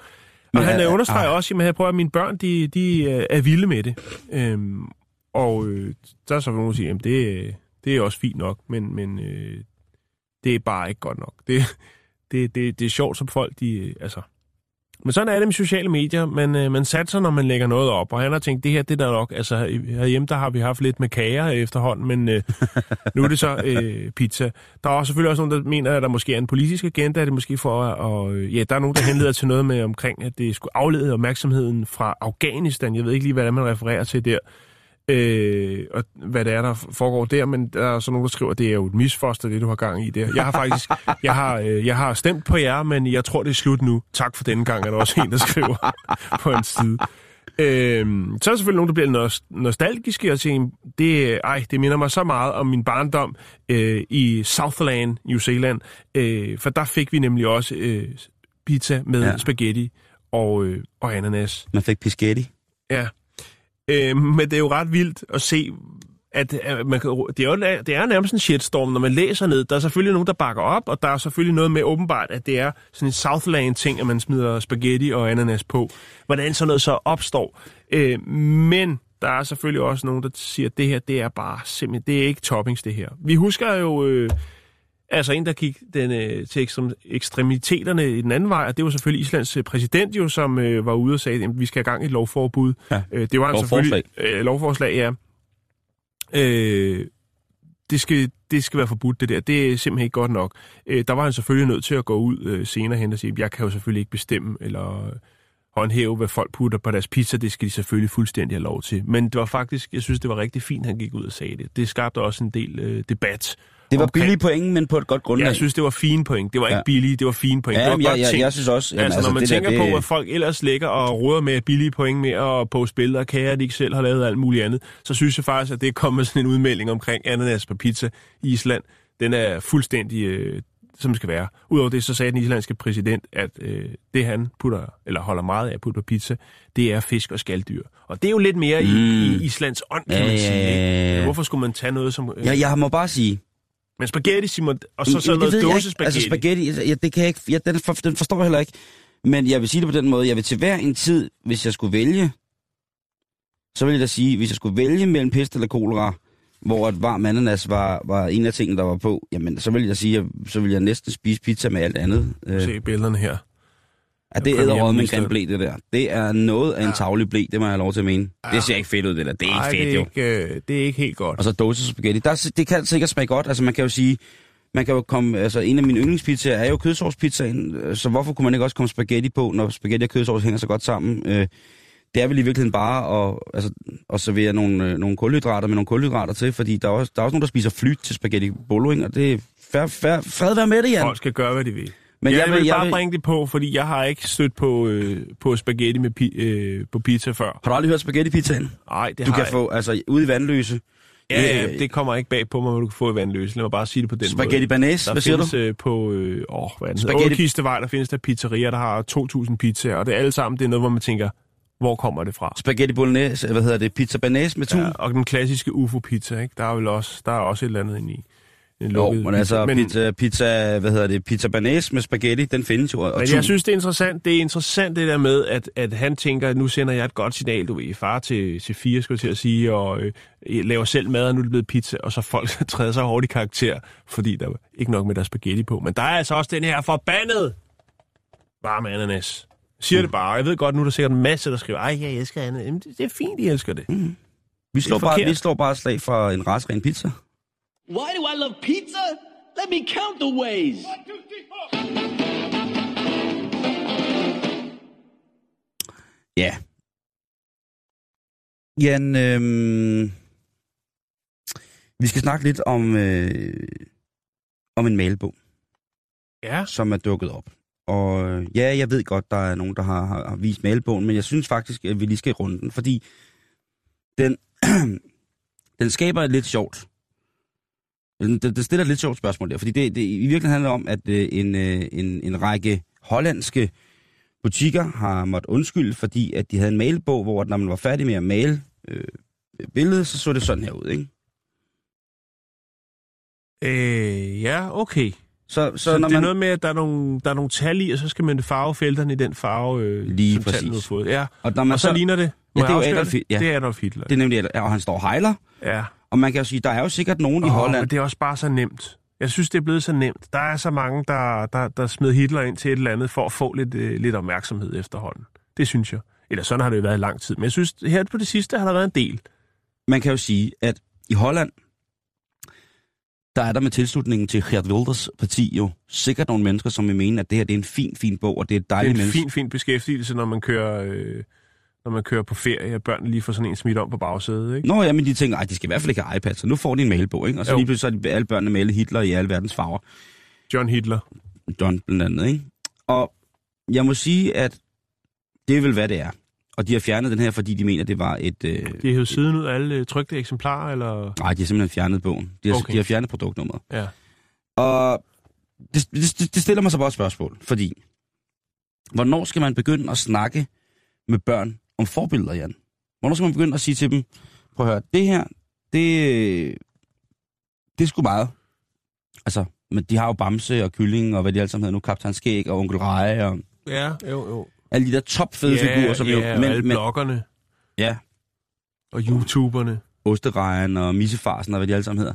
Men han understreger ah. også, at, at mine børn de, de øh, er vilde med det. Øhm, og øh, der er så nogen, der siger, at det, det er også fint nok, men, men øh, det er bare ikke godt nok. Det, det, det, det er sjovt, som folk de... Altså. Men sådan er det med sociale medier. Man, øh, man satser, når man lægger noget op, og han har tænkt, det her det er der nok... Altså, herhjemme der har vi haft lidt med kager efterhånden, men øh, nu er det så øh, pizza. Der er også selvfølgelig også nogen, der mener, at der måske er en politisk agenda, er det måske for at... Og, øh, ja, der er nogen, der henleder til noget med omkring, at det skulle aflede opmærksomheden fra Afghanistan. Jeg ved ikke lige, hvad man refererer til der. Øh, og hvad det er, der foregår der, men der er så nogen, der skriver, at det er jo et misfoster, det du har gang i der. Jeg har faktisk, jeg har, øh, jeg har stemt på jer, men jeg tror, det er slut nu. Tak for denne gang, er der også en, der skriver på en side. Øh, så er der selvfølgelig nogen, der bliver nost- nostalgiske og siger, det, ej, det minder mig så meget om min barndom øh, i Southland, New Zealand, øh, for der fik vi nemlig også øh, pizza med ja. Ja. spaghetti og, øh, og ananas. man fik pisketti. Ja. Øh, men det er jo ret vildt at se, at, at man kan, det, er jo, det er nærmest en shitstorm, når man læser ned. Der er selvfølgelig nogen, der bakker op, og der er selvfølgelig noget med åbenbart, at det er sådan en Southland-ting, at man smider spaghetti og ananas på. Hvordan sådan noget så opstår. Øh, men der er selvfølgelig også nogen, der siger, at det her, det er bare simpelthen, det er ikke toppings, det her. Vi husker jo... Øh, Altså en, der gik den, øh, til ekstrem, ekstremiteterne i den anden vej, og det var selvfølgelig Islands øh, præsident jo, som øh, var ude og sagde, at vi skal have gang i et lovforbud. Ja. Øh, det var han Lovforslag. selvfølgelig... Øh, lovforslag, ja. Øh, det skal, det skal være forbudt, det der. Det er simpelthen ikke godt nok. Øh, der var han selvfølgelig nødt til at gå ud øh, senere hen og sige, jeg kan jo selvfølgelig ikke bestemme, eller håndhæve, hvad folk putter på deres pizza. Det skal de selvfølgelig fuldstændig have lov til. Men det var faktisk, jeg synes, det var rigtig fint, han gik ud og sagde det. Det skabte også en del øh, debat. Det var omkring- billige point, men på et godt grundlag. Jeg synes, det var fine point. Det var ikke Ja. billige, det var fine point. ja, det var men godt jeg, jeg, tænkt. jeg synes også... altså, altså, når man tænker der, på, det, at folk ellers ligger og råder med billige point med at poste billeder af kager, de ikke selv har lavet og alt muligt andet, så synes jeg faktisk, at det kommer med sådan en udmelding omkring ananas på pizza i Island. Den er fuldstændig, øh, som skal være. Udover det, så sagde den islandske præsident, at øh, det han putter, eller holder meget af at putte på pizza, det er fisk og skalddyr. Og det er jo lidt mere mm. i, i Islands ånd, kan Ja, man ja, sige. ja, ja. Ikke? Hvorfor skulle man tage noget som... Øh, jeg, jeg må bare sige... Men spaghetti, Simon, og så sådan noget dåsespaghetti. Altså spaghetti, altså, ja, det kan jeg ikke, ja, den, for, den forstår jeg heller ikke. Men jeg vil sige det på den måde, jeg vil til hver en tid, hvis jeg skulle vælge, så vil jeg da sige, hvis jeg skulle vælge mellem pest eller kolera, hvor et varm ananas var, var en af tingene, der var på, jamen så vil jeg sige, at så vil jeg næsten spise pizza med alt andet. Øh, Se billederne her. Ja, det er med en grim blæ, det der. Det er noget af en tavlig blæ, det må jeg have lov til at mene. Det ser ikke fedt ud, det der. Det er ikke Ej, fedt, det er jo. ikke, øh, det er ikke helt godt. Og så dåsespaghetti. Der, er- det kan sikkert smage godt. Altså man kan jo sige, man kan jo komme, altså en af mine yndlingspizzaer er jo kødsovspizzaen, så hvorfor kunne man ikke også komme spaghetti på, når spaghetti og kødsovs hænger så godt sammen? Øh, det er vel i virkeligheden bare at, altså, at servere nogle, øh, nogle kulhydrater med nogle kulhydrater til, fordi der er også, der er også nogen, der spiser flyt til spaghetti bolo, ikke? og det er fær, fær, fred være med det, Jan. Folk skal gøre, hvad de vil. Men Men jeg, jeg jeg vil- vil jeg bare vil- bringe det på, fordi jeg har ikke stødt på, øh, på spaghetti med pi, øh, på pizza før. Har du aldrig hørt spaghetti-pizzaen? Nej, det Du har kan jeg. få, altså ude i vandløse, Ja, ja, øh, det kommer ikke bag på mig, hvad du kan få i vandløse. Lad mig bare sige det på den spaghetti måde. banæs, Der hvad siger du? findes øh, på øh, åh, hvad Spaghetti- spaghetti... Kistevej, der findes der pizzerier, der har 2.000 pizzaer, og det er alle sammen det er noget, hvor man tænker, hvor kommer det fra? Spaghetti bolognese, hvad hedder det, pizza banæs med tun? Ja, og den klassiske UFO-pizza, ikke? Der er vel også, der er også et eller andet inde i. En Jo, lukket men altså men, pizza, pizza, hvad hedder det, pizza banæs med spaghetti, den findes jo. Og Men jeg synes, det er interessant, det er interessant det der med, at, at han tænker, at nu sender jeg et godt signal, du ved, far til, til fire, skulle jeg til at sige, og øh, laver selv mad, og nu er det blevet pizza, og så folk træder så hårdt i karakter, fordi der er ikke nok med der er spaghetti på. Men der er altså også den her forbandet varme ananas. Siger det bare, jeg ved godt, nu er der sikkert en masse, der skriver, ej, jeg elsker ananas. Jamen, det, det er fint, de elsker det. vi, slår det bare, vi slår bare slag for en rasren pizza. Why do I love pizza? Let me count the ways. Ja. Jan, øhm, vi skal snakke lidt om, øh, om en mailbog, Ja, som er dukket op. Og øh, ja, jeg ved godt, der er nogen, der har, har, har vist mailbogen, men jeg synes faktisk, at vi lige skal runde den, fordi den, den skaber et lidt sjovt. Det, det stiller et lidt sjovt spørgsmål der, fordi det, det i virkeligheden handler om, at øh, en, øh, en, en række hollandske butikker har måttet undskylde, fordi at de havde en mailbog, hvor når man var færdig med at male øh, billedet, så så det sådan her ud, ikke? øh, ja okay. Så, så, Så, når det er man... noget med, at der er, nogle, der er nogle tal i, og så skal man farve felterne i den farve, øh, Lige som præcis. har fået. Ja, og når man og så, så ligner det. Ja, det er jo Adolf Hitler, ja. Det er Adolf Hitler. Det er nemlig, og han står hejler, Ja. Og man kan jo sige, der er jo sikkert nogen i Åh, Holland, men det er også bare så nemt. Jeg synes, det er blevet så nemt. Der er så mange, der, der, der smed Hitler ind til et eller andet for at få lidt, øh, lidt opmærksomhed efterhånden. Det synes jeg. Eller sådan har det jo været i lang tid. Men jeg synes, her på det sidste har der været en del. man kan jo sige, at i Holland, der er der med tilslutningen til Geert Wilders parti jo sikkert nogle mennesker, som vil mene, at det her det er en fin, fin bog, og det er et Det er dejligt en menneske. fin, fin beskæftigelse, når man kører, øh, når man kører på ferie, og børnene lige får sådan en smidt om på bagsædet. Ikke? Nå ja, men de tænker, at de skal i hvert fald ikke have iPad, så nu får de en mailbog, ikke? Og så Jo. lige pludselig så er alle børnene malet Hitler i alle verdens farver. John Hitler. John blandt andet, ikke? Og jeg må sige, at det er vel, hvad det er. Og de har fjernet den her, fordi de mener, det var et... Øh... De har jo siden ud af alle øh, trygte eksemplarer, eller... Nej, de har simpelthen fjernet bogen. De har. Okay. de har fjernet produktnummeret. Ja. Og det, det, det stiller mig så bare et spørgsmål, fordi hvornår skal man begynde at snakke med børn om forbilleder, Jan? Hvornår skal man begynde at sige til dem, prøv at høre, det her, det, det er sgu meget. Altså, men de har jo Bamse og Kylling, og hvad de alle sammen hedder nu, Kaptajn Skæg og Onkel Reje, og Ja, jo, jo. alle de der topfede figurer, som ja, jo... og alle Men, men, bloggerne ja, og YouTuberne. Osterejen og Missefarsen og hvad de alle sammen hedder.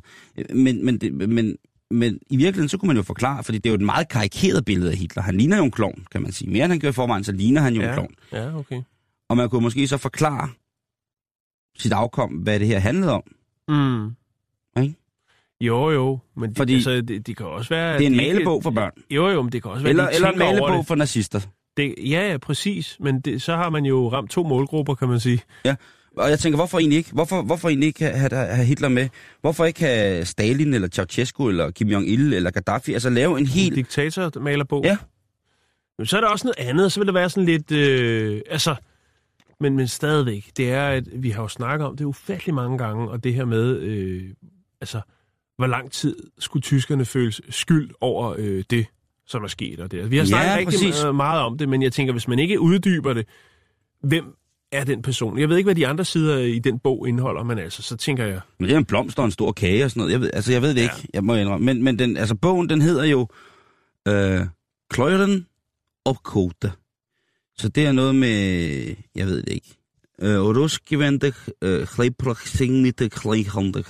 Men, men, det, men, men i virkeligheden, så kunne man jo forklare, fordi det er jo et meget karikeret billede af Hitler. Han ligner jo en klovn, kan man sige. Mere end han gør i forvejen, så ligner han jo en Ja, klovn. ja, okay. Og man kunne måske så forklare sit afkom, hvad det her handlede om. Mm. Ikke? Jo, jo, men de, Fordi- altså, det, det kan også være... Det er en malebog for børn. Jo, jo, men det kan også være, Eller, eller en malebog det. for nazister. det. Ja, ja, præcis. Men det, så har man jo ramt to målgrupper, kan man sige. Og jeg tænker, hvorfor egentlig ikke? Hvorfor, hvorfor egentlig ikke have, have, have Hitler med? Hvorfor ikke have Stalin, eller Ceausescu, eller Kim Jong-il, eller Gaddafi? Altså lave en helt... Diktator-malerbog. Ja. Men så er der også noget andet, så vil det være sådan lidt... Øh, altså, men, men stadigvæk, det er, at vi har jo snakket om det ufattelig mange gange, og det her med, øh, altså, hvor lang tid skulle tyskerne føle skyld over øh, det, som er sket. Og det. Vi har Ja, snakket rigtig præcis. meget- meget om det, men jeg tænker, hvis man ikke uddyber det, hvem er den person? Jeg ved ikke, hvad de andre sider i den bog indeholder, men altså, så tænker jeg, Men det er en blomst og en stor kage og sådan noget. Jeg ved, altså, jeg ved det Ja. ikke. Jeg må indrømme. Men, men den, altså, bogen, den hedder jo øh, Kløjren og Kode. Så det er noget med... Jeg ved det ikke. Ruskivente, øh, Chleprachsingmite, Chleihande,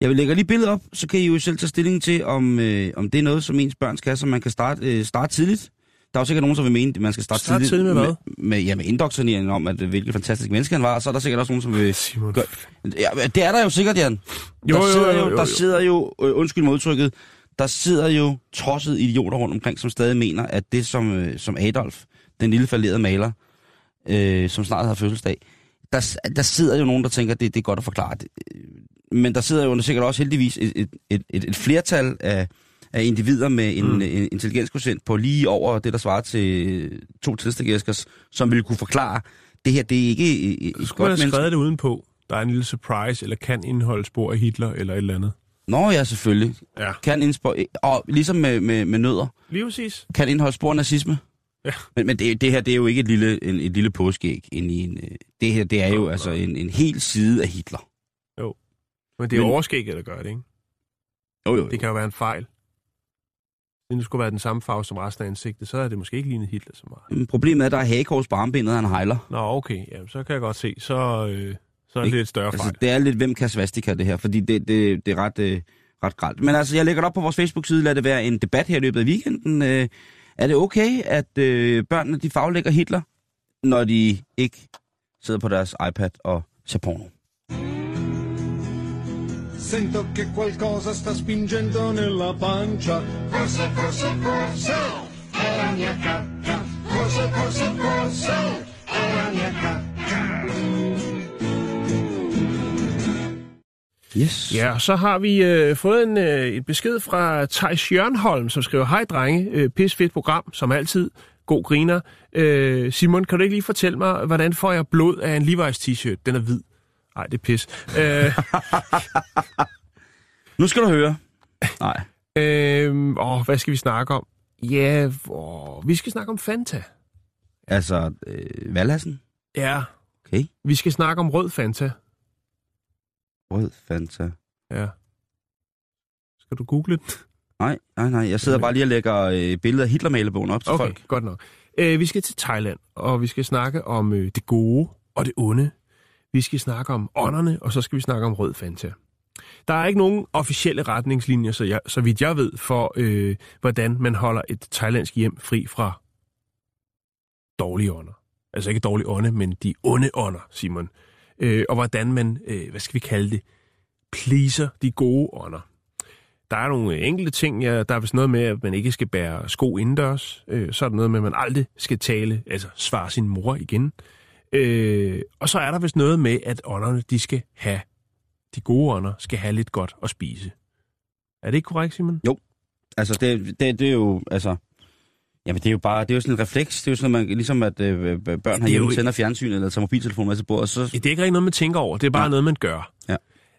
Jeg vil lægge lige billedet op, så kan I jo selv tage stilling til, om, øh, om det er noget, som ens børn skal, så man kan starte, øh, starte tidligt. Der er jo sikkert nogen, som vil mene, at man skal starte, Starte tidligt med? Med, med, ja, med indoktrinering om, at øh, hvilket fantastisk menneske han var, så er der sikkert også nogen, som vil... Simon, Gør- Ja, det er der jo sikkert, Jan. Jo, der jo, sidder jo, jo, jo, der sidder jo øh, undskyld modtrykket, der sidder jo trodsede idioter rundt omkring, som stadig mener, at det som, øh, som Adolf, den lille falderede maler, øh, som snart har fødselsdag, der, der sidder jo nogen, der tænker, at det, det er godt at forklare det. Men der sidder jo sikkert også heldigvis et, et, et, et, et flertal af, af individer med en, Mm. en intelligensquotient på lige over det, der svarer til to tilstegæskers, som ville kunne forklare, det her, det er ikke et, et så skulle man have skrevet det udenpå. Der er en lille surprise, eller kan indeholde spor af Hitler, eller et eller andet. Nå ja, selvfølgelig. Ja. Kan indspå, og ligesom med, med, med nødder, Lige præcis. kan indeholde spor nazisme. Ja. Men, men det, det her, det er jo ikke et lille, en, et lille påskeæg ind i en... øh, Det her, det er jo altså nå. en, en hel side af Hitler. Men det er Men- overskægget, der gør det, ikke? Jo, jo, jo. Det kan jo være en fejl. Hvis det skulle være den samme farve som resten af ansigtet, så er det måske ikke lignet Hitler så meget. Men Problemet er, at der er hagekors på armbenet, og han hejler. Nå, okay. Ja, så kan jeg godt se. Så, øh, så er det lidt større Altså, fejl. det er lidt, hvem kan svastika det her, fordi det, det, det er ret, øh, ret gralt. Men altså, jeg lægger det op på vores Facebook-side, lad det være en debat her i løbet af weekenden. Øh, er det okay, at øh, børnene de faglægger Hitler, når de ikke sidder på deres iPad og ser porno? Sento che qualcosa sta spingendo nella pancia. Forse, forse, forse è la mia cacca. Forse, forse, forse è la mia cacca. Yes. Ja, og så har vi øh, fået en øh, et besked fra Thijs Jørnholm, som skriver, Hej drenge, øh, pis fedt program, som altid. God griner. Øh, Simon, kan du ikke lige fortælle mig, hvordan får jeg blod af en Levi's t-shirt? Den er hvid. Nej, det er pis. Øh, Nu skal du høre. Nej. øh, åh, hvad skal vi snakke om? Ja, åh, vi skal snakke om Fanta. Altså, øh, Vallassen? Ja, Okay. vi skal snakke om rød Fanta. Rød Fanta. Ja. Skal du google det? Nej, nej, nej. Jeg sidder bare lige og lægger øh, billeder af Hitler-malebogen op til Okay, folk. godt nok. Øh, vi skal til Thailand, og vi skal snakke om øh, det gode og det onde. Vi skal snakke om ånderne, og så skal vi snakke om rød Fanta. Der er ikke nogen officielle retningslinjer, så, jeg, så vidt jeg ved, for øh, hvordan man holder et thailandsk hjem fri fra dårlige ånder. Altså ikke dårlige ånde, men de onde ånder, Simon. Øh, og hvordan man, øh, hvad skal vi kalde det, pleaser de gode ånder. Der er nogle enkelte ting, ja, der er vist noget med, at man ikke skal bære sko indendørs. Øh, så er der noget med, at man aldrig skal tale, altså svare sin mor igen. Øh, og så er der vist noget med, at ånderne, de skal have, de gode ånder, skal have lidt godt at spise. Er det ikke korrekt, Simon? Jo. Altså, det, det, det er jo, altså... Jamen, det er jo bare, det er jo sådan en refleks. Det er jo sådan, man, ligesom at øh, børn herhjemme ikke- sender fjernsyn eller tager mobiltelefonen med til bordet, så... Ja, det er ikke rigtig noget, man tænker over. Det er bare Ja. noget, man gør. Ja.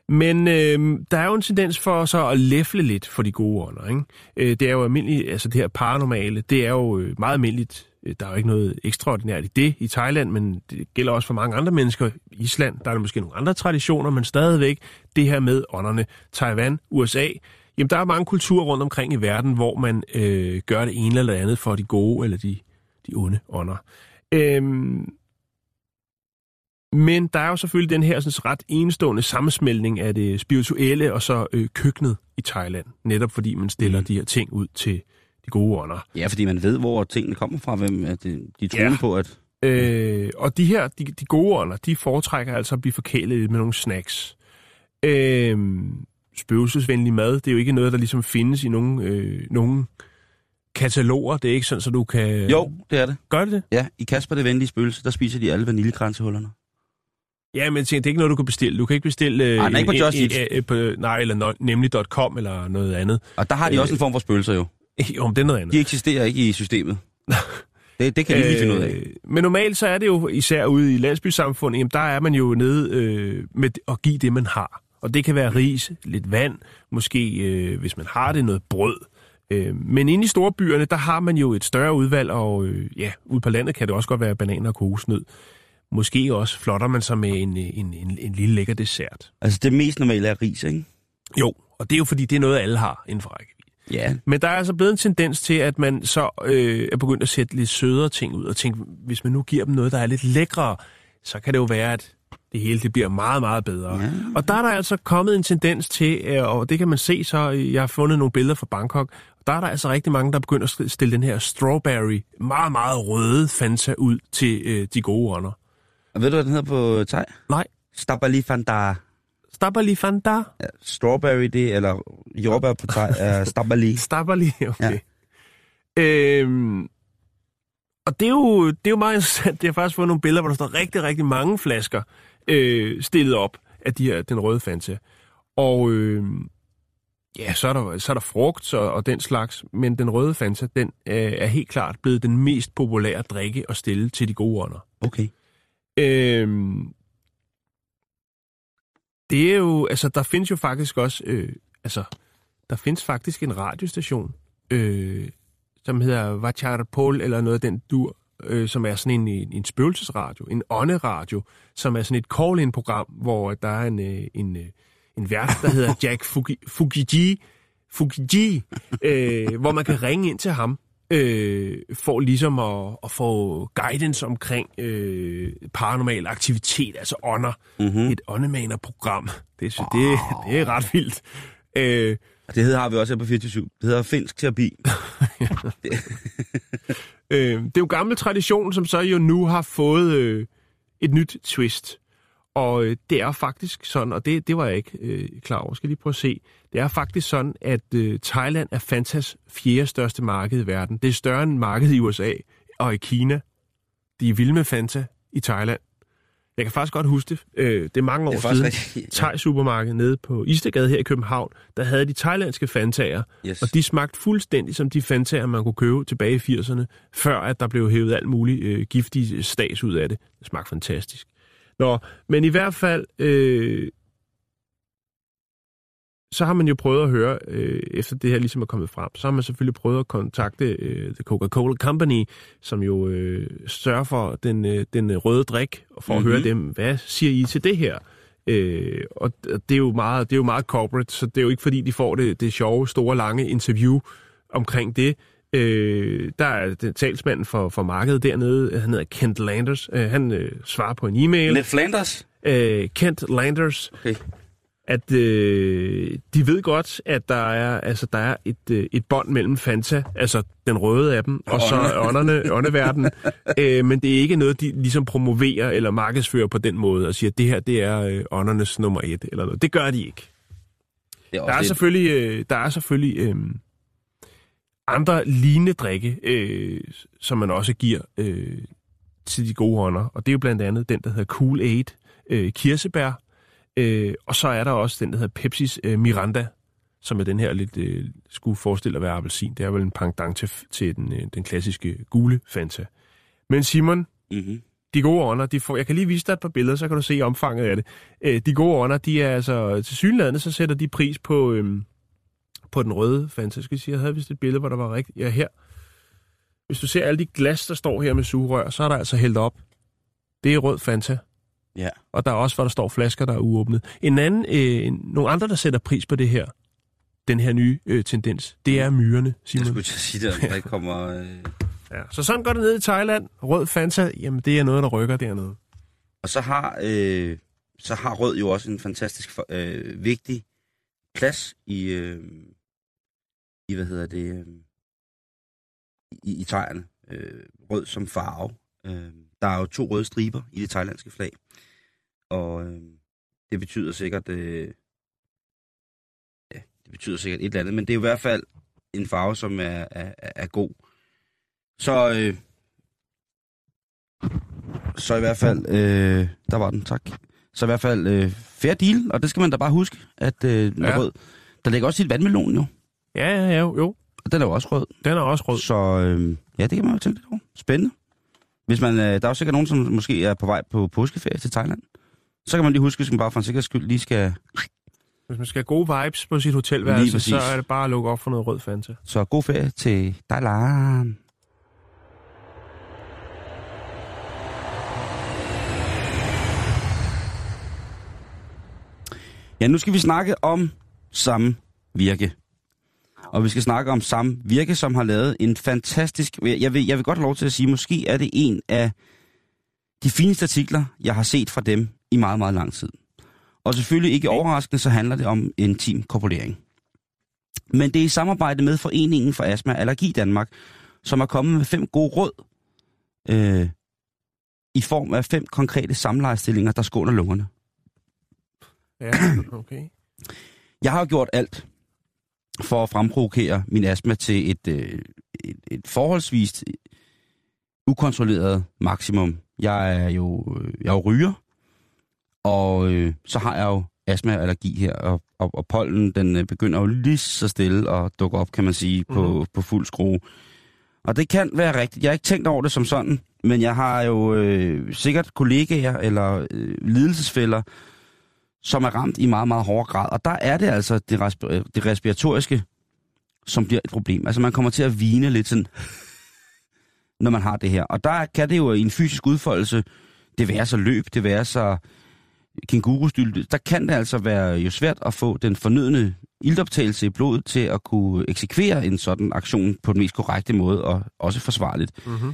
Men øh, der er jo en tendens for så at læfle lidt for de gode ånder. Ikke? Øh, det er jo almindeligt, altså det her paranormale, det er jo øh, meget almindeligt øh, der er jo ikke noget ekstraordinært i det i Thailand, men det gælder også for mange andre mennesker. I Island, der er der måske nogle andre traditioner, men stadigvæk det her med ånderne. Taiwan, USA, jamen der er mange kulturer rundt omkring i verden, hvor man øh, gør det ene eller andet for de gode eller de, de onde ånder. Øhm, men der er jo selvfølgelig den her sådan, ret enestående sammensmeltning af det spirituelle og så øh, køkkenet i Thailand. Netop fordi man stiller mm. de her ting ud til de gode ånder. Ja, fordi man ved, hvor tingene kommer fra, hvem at det, de tror Ja. på, at... Øh, og de her, de, de gode ånder, de foretrækker altså at blive forkælet med nogle snacks. Øh, spøgelsesvenlig mad, det er jo ikke noget, der ligesom findes i nogle, øh, nogle kataloger. Det er ikke sådan, så du kan... Jo, det er det. Gør det det? Ja, i Kasper det venlige spøgelse, der spiser de alle vaniljekransehullerne. Ja, men tænker, det er ikke noget, du kan bestille. Du kan ikke bestille... Øh, Ej, den er ikke på Just Eat. øh, på, nej, eller no, nemlig.com eller noget andet. Og der har de Øh, også en form for spøgelser jo. Jo, men det er noget andet. De eksisterer ikke i systemet. Det, det kan de lige finde ud af. Øh, Men normalt så er det jo især ude i landsbysamfundet, jamen der er man jo nede øh, med at give det, man har. Og det kan være ris, lidt vand, måske øh, hvis man har det, noget brød. Øh, men inde i storbyerne, der har man jo et større udvalg, og øh, ja, ude på landet kan det også godt være bananer og kokosnød. Måske også flotter man sig med en, en, en, en lille lækker dessert. Altså det mest normale er ris, ikke? Jo, og det er jo fordi, det er noget, alle har inden for rækkevidde. Ja. Men der er altså blevet en tendens til, at man så øh, er begyndt at sætte lidt sødere ting ud, og tænke, hvis man nu giver dem noget, der er lidt lækrere, så kan det jo være, at det hele det bliver meget, meget bedre. Ja. Og der er der altså kommet en tendens til, øh, og det kan man se så, øh, jeg har fundet nogle billeder fra Bangkok, der er der altså rigtig mange, der begynder at stille den her strawberry, meget, meget røde Fanta ud til øh, de gode ånder. Og ved du, hvad den hedder på thai? Nej, Stabali Fanta. Stabali Fanta. Ja, strawberry, det, eller jordbær på thai, er stabali. Stabali, okay. Ja. Øhm, og det er, jo, det er jo meget interessant. Det har faktisk fået nogle billeder, hvor der står rigtig, rigtig mange flasker øh, stillet op af de her, den røde Fanta. Og øh, ja, så er, der, så er der frugt og, og den slags, men den røde Fanta, den øh, er helt klart blevet den mest populære drikke at stille til de gode ånder. Okay. Øhm, det er jo, altså der findes jo faktisk også, øh, altså der findes faktisk en radiostation, øh, som hedder Vacharpol eller noget af den dur, øh, som er sådan en, en, en spøgelsesradio, en ånderadio, som er sådan et call-in-program, hvor der er en, øh, en, øh, en vært, der hedder Jack Fugi, Fugiji, Fugiji øh, hvor man kan ringe ind til ham, øh, for ligesom at, at få guidance omkring øh, paranormal aktivitet, altså ånder. Mm-hmm. Et åndemanerprogram. Det, det, det er ret vildt. Øh, det hedder har vi også her på 24 Det hedder finsk terapi. Øh, det er jo gammel tradition, som så jo nu har fået øh, et nyt twist. Og øh, det er faktisk sådan, og det, det var jeg ikke øh, klar over, skal lige prøve at se. Det er faktisk sådan, at øh, Thailand er Fantas fjerde største marked i verden. Det er større end markedet i USA og i Kina. De er vilde med Fanta i Thailand. Jeg kan faktisk godt huske det. Øh, det er mange år Det er siden. Thai supermarked nede på Istegade her i København, der havde de thailandske Fantaer, Yes. og de smagte fuldstændig som de Fantaer, man kunne købe tilbage i 80'erne, før at der blev hævet alt muligt øh, giftig stas ud af det. Det smagte fantastisk. Nå, men i hvert fald, øh, så har man jo prøvet at høre, øh, efter det her ligesom er kommet frem, så har man selvfølgelig prøvet at kontakte øh, The Coca-Cola Company, som jo øh, sørger for den, øh, den røde drik, og for mm-hmm. at Mhm. høre dem, hvad siger I til det her? Øh, og det er, jo meget, det er jo meget corporate, så det er jo ikke fordi, de får det, det sjove, store, lange interview omkring det. Øh, der er den talsmanden for, for markedet dernede, han hedder Kent Landers. Øh, han øh, svarer på en e-mail. Ned Flanders. Øh, Kent Landers, Okay. At øh, de ved godt, at der er, altså, der er et, øh, et bånd mellem Fanta, altså den røde af dem, og så ånderne, åndeverdenen. øh, men det er ikke noget, de ligesom promoverer eller markedsfører på den måde, og siger, at det her det er øh, åndernes nummer et, eller noget. Det gør de ikke. Det er Der er selvfølgelig, øh, der er selvfølgelig øh, andre lignende drikke, øh, som man også giver øh, til de gode ånder. Og det er jo blandt andet den, der hedder Cool Aid, øh, kirsebær. Øh, og så er der også den, der hedder Pepsis øh, Miranda, som er den her lidt, øh, skulle forestille at være appelsin. Det er vel en pendant til, til den, øh, den klassiske gule Fanta. Men Simon, mm-hmm. de gode ånder, de får, jeg kan lige vise dig et par billeder, så kan du se omfanget af det. Øh, de gode ånder, de er altså, til synlædende, så sætter de pris på, øhm, på den røde Fanta. Skal jeg sige, jeg havde vist et billede, hvor der var rigtigt, ja her. hvis du ser alle de glas, der står her med sugerør, så er der altså hældt op. Det er rød Fanta. Ja. Og der er også, hvor der står flasker, der er uåbnet. En anden, øh, nogle andre, der sætter pris på det her, den her nye øh, tendens, det er myrerne, Jeg Simon. skulle til at sige det, der ikke kommer... Øh... Ja. Så sådan går det ned i Thailand. Rød Fanta, jamen det er noget, der rykker dernede. Og så har, øh, så har rød jo også en fantastisk øh, vigtig plads i, øh, i hvad hedder det, øh, i, i thaierne. Øh, rød som farve. Øh, der er jo to røde striber i det thailandske flag. Og øh, det betyder sikkert, øh, ja, det betyder sikkert et eller andet, men det er i hvert fald en farve, som er, er, er- god. Så øh, så i hvert fald, øh, der var den, tak. Så i hvert fald øh, fair deal, og det skal man da bare huske, at øh, den er Ja. rød. Der ligger også et vandmelon jo, Ja, ja, ja, jo. og den er jo også rød. Den er også rød. Så øh, ja, det kan man jo tænke lidt over. Spændende. Hvis man, øh, der er jo sikkert nogen, som måske er på vej på påskeferie til Thailand. Så kan man lige huske, hvis man bare for en sikkerheds skyld lige skal... Hvis man skal have gode vibes på sit hotelværelse, så er det bare at lukke op for noget rød Fanta. Så god ferie til Thailand. Ja, nu skal vi snakke om samme virke. Og vi skal snakke om samme virke, som har lavet en fantastisk... Jeg vil, jeg vil godt have lov til at sige, måske er det en af de fineste artikler, jeg har set fra dem i meget, meget lang tid. Og selvfølgelig ikke overraskende, så handler det om intim korpulering. Men det er i samarbejde med Foreningen for Astma og Allergi Danmark, som er kommet med fem gode råd øh, i form af fem konkrete samlejestillinger, der skåner lungerne. Ja, okay. Jeg har jo gjort alt for at fremprovokere min astma til et, øh, et, et forholdsvist ukontrolleret maksimum. Jeg er jo, øh, jeg er jo ryger, og øh, så har jeg jo astma og allergi her, og, og, og pollen den øh, begynder jo lige så stille at dukke op, kan man sige, på, Mhm. på fuld skrue. Og det kan være rigtigt. Jeg har ikke tænkt over det som sådan, men jeg har jo øh, sikkert kollegaer eller øh, lidelsesfælder, som er ramt i meget, meget hård grad. Og der er det altså det, resp- det respiratoriske, som bliver et problem. Altså man kommer til at vine lidt sådan, når man har det her. Og der kan det jo i en fysisk udfoldelse, det være så løb, det være så kængurustylte, der kan det altså være jo svært at få den fornødne iltoptagelse i blodet til at kunne eksekvere en sådan aktion på den mest korrekte måde og også forsvarligt. Mm-hmm.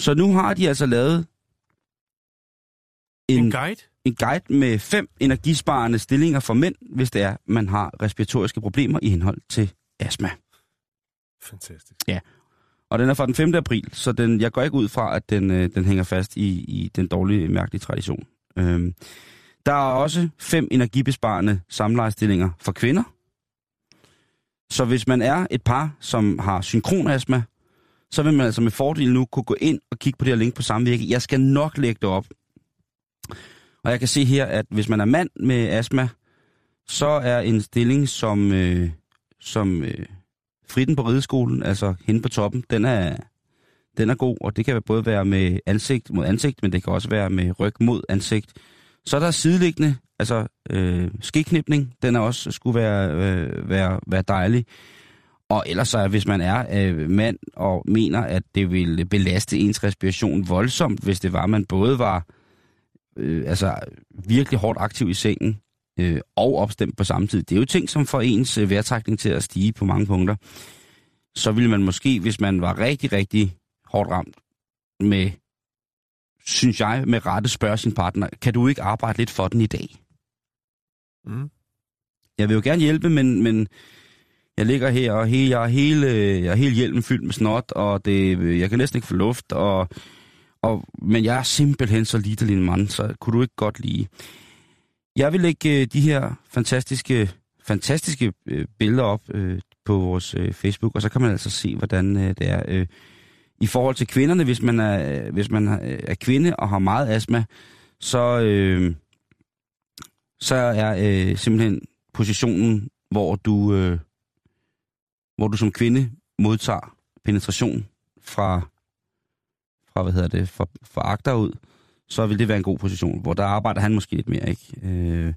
Så nu har de altså lavet En en, guide? En guide med fem energisparende stillinger for mænd, hvis det er, man har respiratoriske problemer i henhold til astma. Fantastisk. Og den er fra den 5. april, så den, jeg går ikke ud fra, at den, øh, den hænger fast i, i den dårlige, mærkelige tradition. Øhm, der er også fem energibesparende samlejestillinger for kvinder. Så hvis man er et par, som har synkronastma, så vil man altså med fordel nu kunne gå ind og kigge på det her link på samvirke. Jeg skal nok lægge det op. Og jeg kan se her, at hvis man er mand med astma, så er en stilling som, øh, som øh, fritten på rideskolen, altså hende på toppen, den er, den er god, og det kan både være med ansigt mod ansigt, men det kan også være med ryg mod ansigt. Så er der sideliggende, altså øh, skiknipning, den er også skulle være, øh, være, være dejlig. Og ellers så, hvis man er øh, mand og mener, at det vil belaste ens respiration voldsomt, hvis det var, at man både var øh, altså virkelig hårdt aktiv i sengen øh, og opstemt på samme tid. Det er jo ting, som får ens øh, vejrtrækning til at stige på mange punkter. Så ville man måske, hvis man var rigtig, rigtig hårdt ramt med, synes jeg, med rette spørge sin partner, kan du ikke arbejde lidt for den i dag? Mm. Jeg vil jo gerne hjælpe, men, men jeg ligger her, og hele, jeg, er hele, jeg er hele hjelmen fyldt med snot, og det, jeg kan næsten ikke få luft, og, og, men jeg er simpelthen så lille en mand, så kunne du ikke godt lide. Jeg vil lægge øh, de her fantastiske, fantastiske øh, billeder op øh, på vores øh, Facebook, og så kan man altså se, hvordan øh, det er. Øh, I forhold til kvinderne, hvis man er, øh, hvis man er, er kvinde og har meget astma, så, øh, så er øh, simpelthen positionen, hvor du, øh, hvor du som kvinde modtager penetration fra, fra hvad hedder det, fra, fra agter ud, så vil det være en god position, hvor der arbejder han måske lidt mere, ikke? Øh,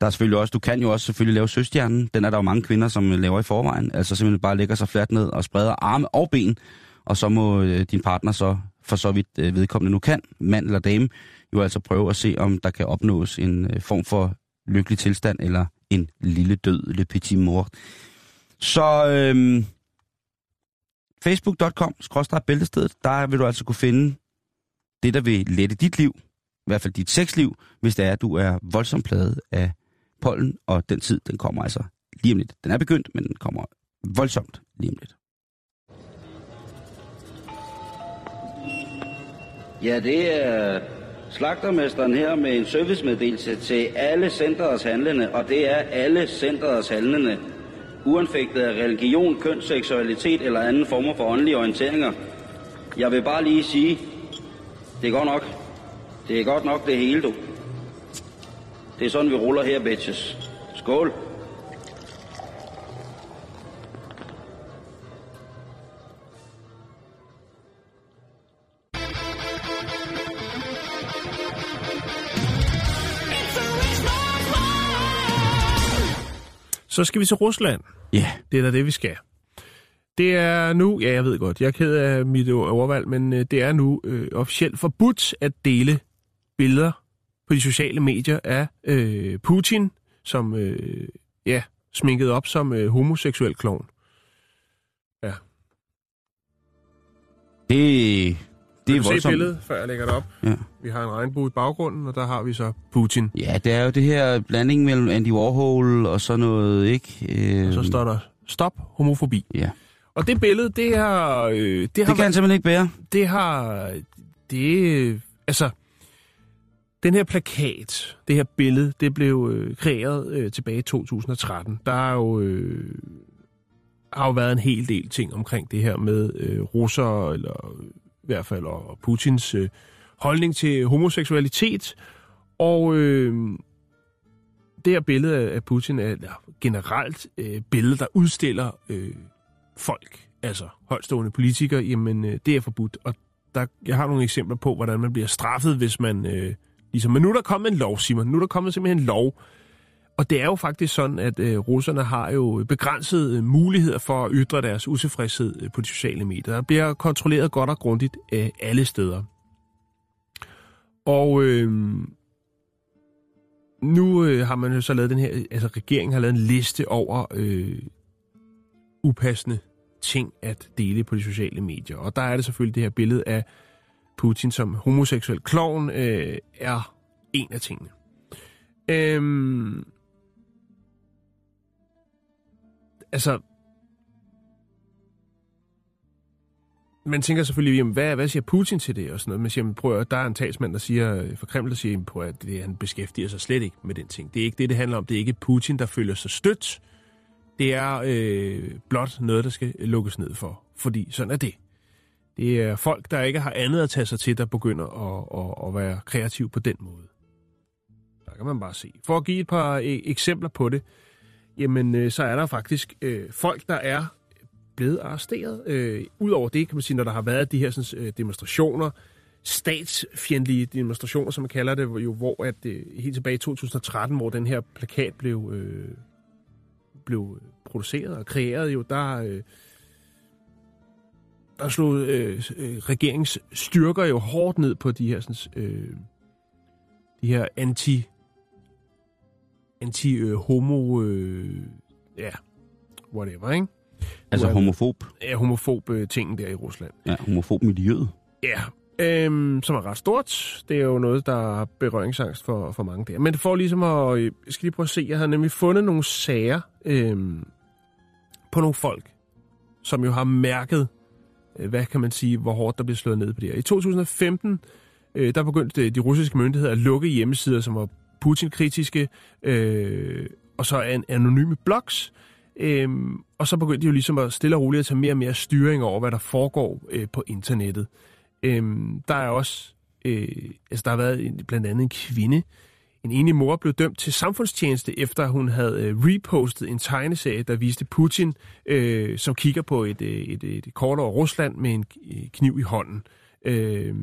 der er selvfølgelig også, du kan jo også selvfølgelig lave søstjernen, den er der jo mange kvinder, som øh, laver i forvejen, altså simpelthen bare lægger sig fladt ned og spreder arme og ben, og så må øh, din partner så, for så vidt øh, vedkommende nu kan, mand eller dame, jo altså prøve at se, om der kan opnås en øh, form for lykkelig tilstand, eller en lille død, le petit mort. Så øhm, facebook.com-bæltestedet, der vil du altså kunne finde det, der vil lette dit liv, i hvert fald dit sexliv, hvis det er, at du er voldsomt pladet af pollen, og den tid, den kommer altså lige om lidt. Den er begyndt, men den kommer voldsomt lige om lidt. Ja, det er slagtermesteren her med en servicemeddelelse til alle centerets handlende, og det er alle centerets handlende, uanfægtet af religion, køn, seksualitet eller anden former for åndelige orienteringer. Jeg vil bare lige sige, det er godt nok. Det er godt nok det hele, du. Det er sådan, vi ruller her, bitches. Skål. Så skal vi til Rusland. Ja, Det er da det, vi skal. Det er nu, ja jeg ved godt, jeg er ked af mit overvalg, men øh, det er nu øh, officielt forbudt at dele billeder på de sociale medier af øh, Putin, som øh, ja, sminket op som øh, homoseksuel klovn. Ja. det, Det er er se voldsomt. billedet, før jeg lægger det op. Ja. Vi har en regnbue i baggrunden, og der har vi så Putin. Ja, det er jo det her blanding mellem Andy Warhol og så noget, ikke? Øh, Og så står der, stop homofobi. Ja. Og det billede, det har... Øh, det, har Det kan han været- simpelthen ikke bære. det har... Det... Altså... Den her plakat, det her billede, det blev øh, kreeret øh, tilbage i 2013. Der er jo, øh, har jo været en hel del ting omkring det her med øh, russere, eller i hvert fald og Putins øh, holdning til homoseksualitet. Og øh, det her billede af Putin er ja, generelt øh, billede, der udstiller øh, folk, altså højstående politikere, jamen øh, det er forbudt. Og der, jeg har nogle eksempler på, hvordan man bliver straffet, hvis man... Øh, ligesom, men nu er der kommet en lov, Simon. Nu er der kommet simpelthen en lov. Og det er jo faktisk sådan, at øh, russerne har jo begrænsede øh, muligheder for at ytre deres utilfredshed øh, på de sociale medier. Der bliver kontrolleret godt og grundigt øh, alle steder. Og øh, nu øh, har man jo så lavet den her, altså regeringen har lavet en liste over øh, upassende ting at dele på de sociale medier. Og der er det selvfølgelig det her billede af Putin som homoseksuel klovn øh, er en af tingene. Øhm, altså, man tænker selvfølgelig, jamen, hvad, hvad siger Putin til det og sådan noget? Man siger, men prøv at, der er en talsmand, der siger, øh, for Kreml, der siger, jamen, prøv at det, han beskæftiger sig slet ikke med den ting. Det er ikke det, det handler om. Det er ikke Putin, der føler sig stødt. Det er øh, blot noget, der skal lukkes ned for. Fordi sådan er det. Det er folk, der ikke har andet at tage sig til, der begynder at, at, at være kreativ på den måde. Der kan man bare se. For at give et par øh, eksempler på det, jamen øh, så er der faktisk øh, folk, der er blevet arresteret. Øh, Udover det, kan man sige, når der har været de her sådan, øh, demonstrationer, statsfjendtlige demonstrationer, som man kalder det, jo, hvor at, øh, helt tilbage i 2013, hvor den her plakat blev, øh, blev produceret og kreeret, jo, der, øh, der slog øh, øh, regeringens styrker jo hårdt ned på de her, sådan, øh, de her anti anti øh, homo øh, ja whatever, ikke? Altså homofob. Ja, homofob øh, ting der i Rusland. Ja, homofob miljøet. Ja, øhm, som er ret stort. Det er jo noget, der er berøringsangst for, for mange der. Men for ligesom at... øh, Jeg skal lige prøve at se. Jeg har nemlig fundet nogle sager øhm, på nogle folk, som jo har mærket, øh, hvad kan man sige, hvor hårdt der bliver slået ned på det her. I 2015, øh, der begyndte de russiske myndigheder at lukke hjemmesider, som var Putin-kritiske, øh, og så an- anonyme blogs. Øh, og så begyndte de jo ligesom at stille og roligt at tage mere og mere styring over, hvad der foregår øh, på internettet. Øh, der er også, øh, altså der har været en, blandt andet en kvinde, en enig mor blev dømt til samfundstjeneste, efter hun havde øh, repostet en tegneserie, der viste Putin, øh, som kigger på et, et, et, et kort over Rusland med en øh, kniv i hånden. Øh,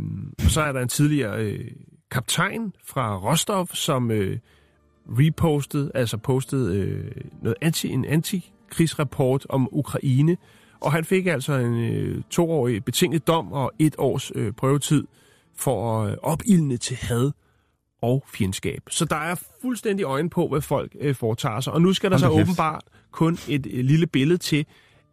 og så er der en tidligere øh, kaptajn fra Rostov, som øh, repostede, altså postede øh, noget anti, en antikrigsrapport om Ukraine, Og han fik altså en øh, toårig betinget dom og et års øh, prøvetid for øh, opildne til had og fjendskab. Så der er fuldstændig øjen på, hvad folk øh, foretager sig. Og nu skal der Hold så kæft. åbenbart kun et øh, lille billede til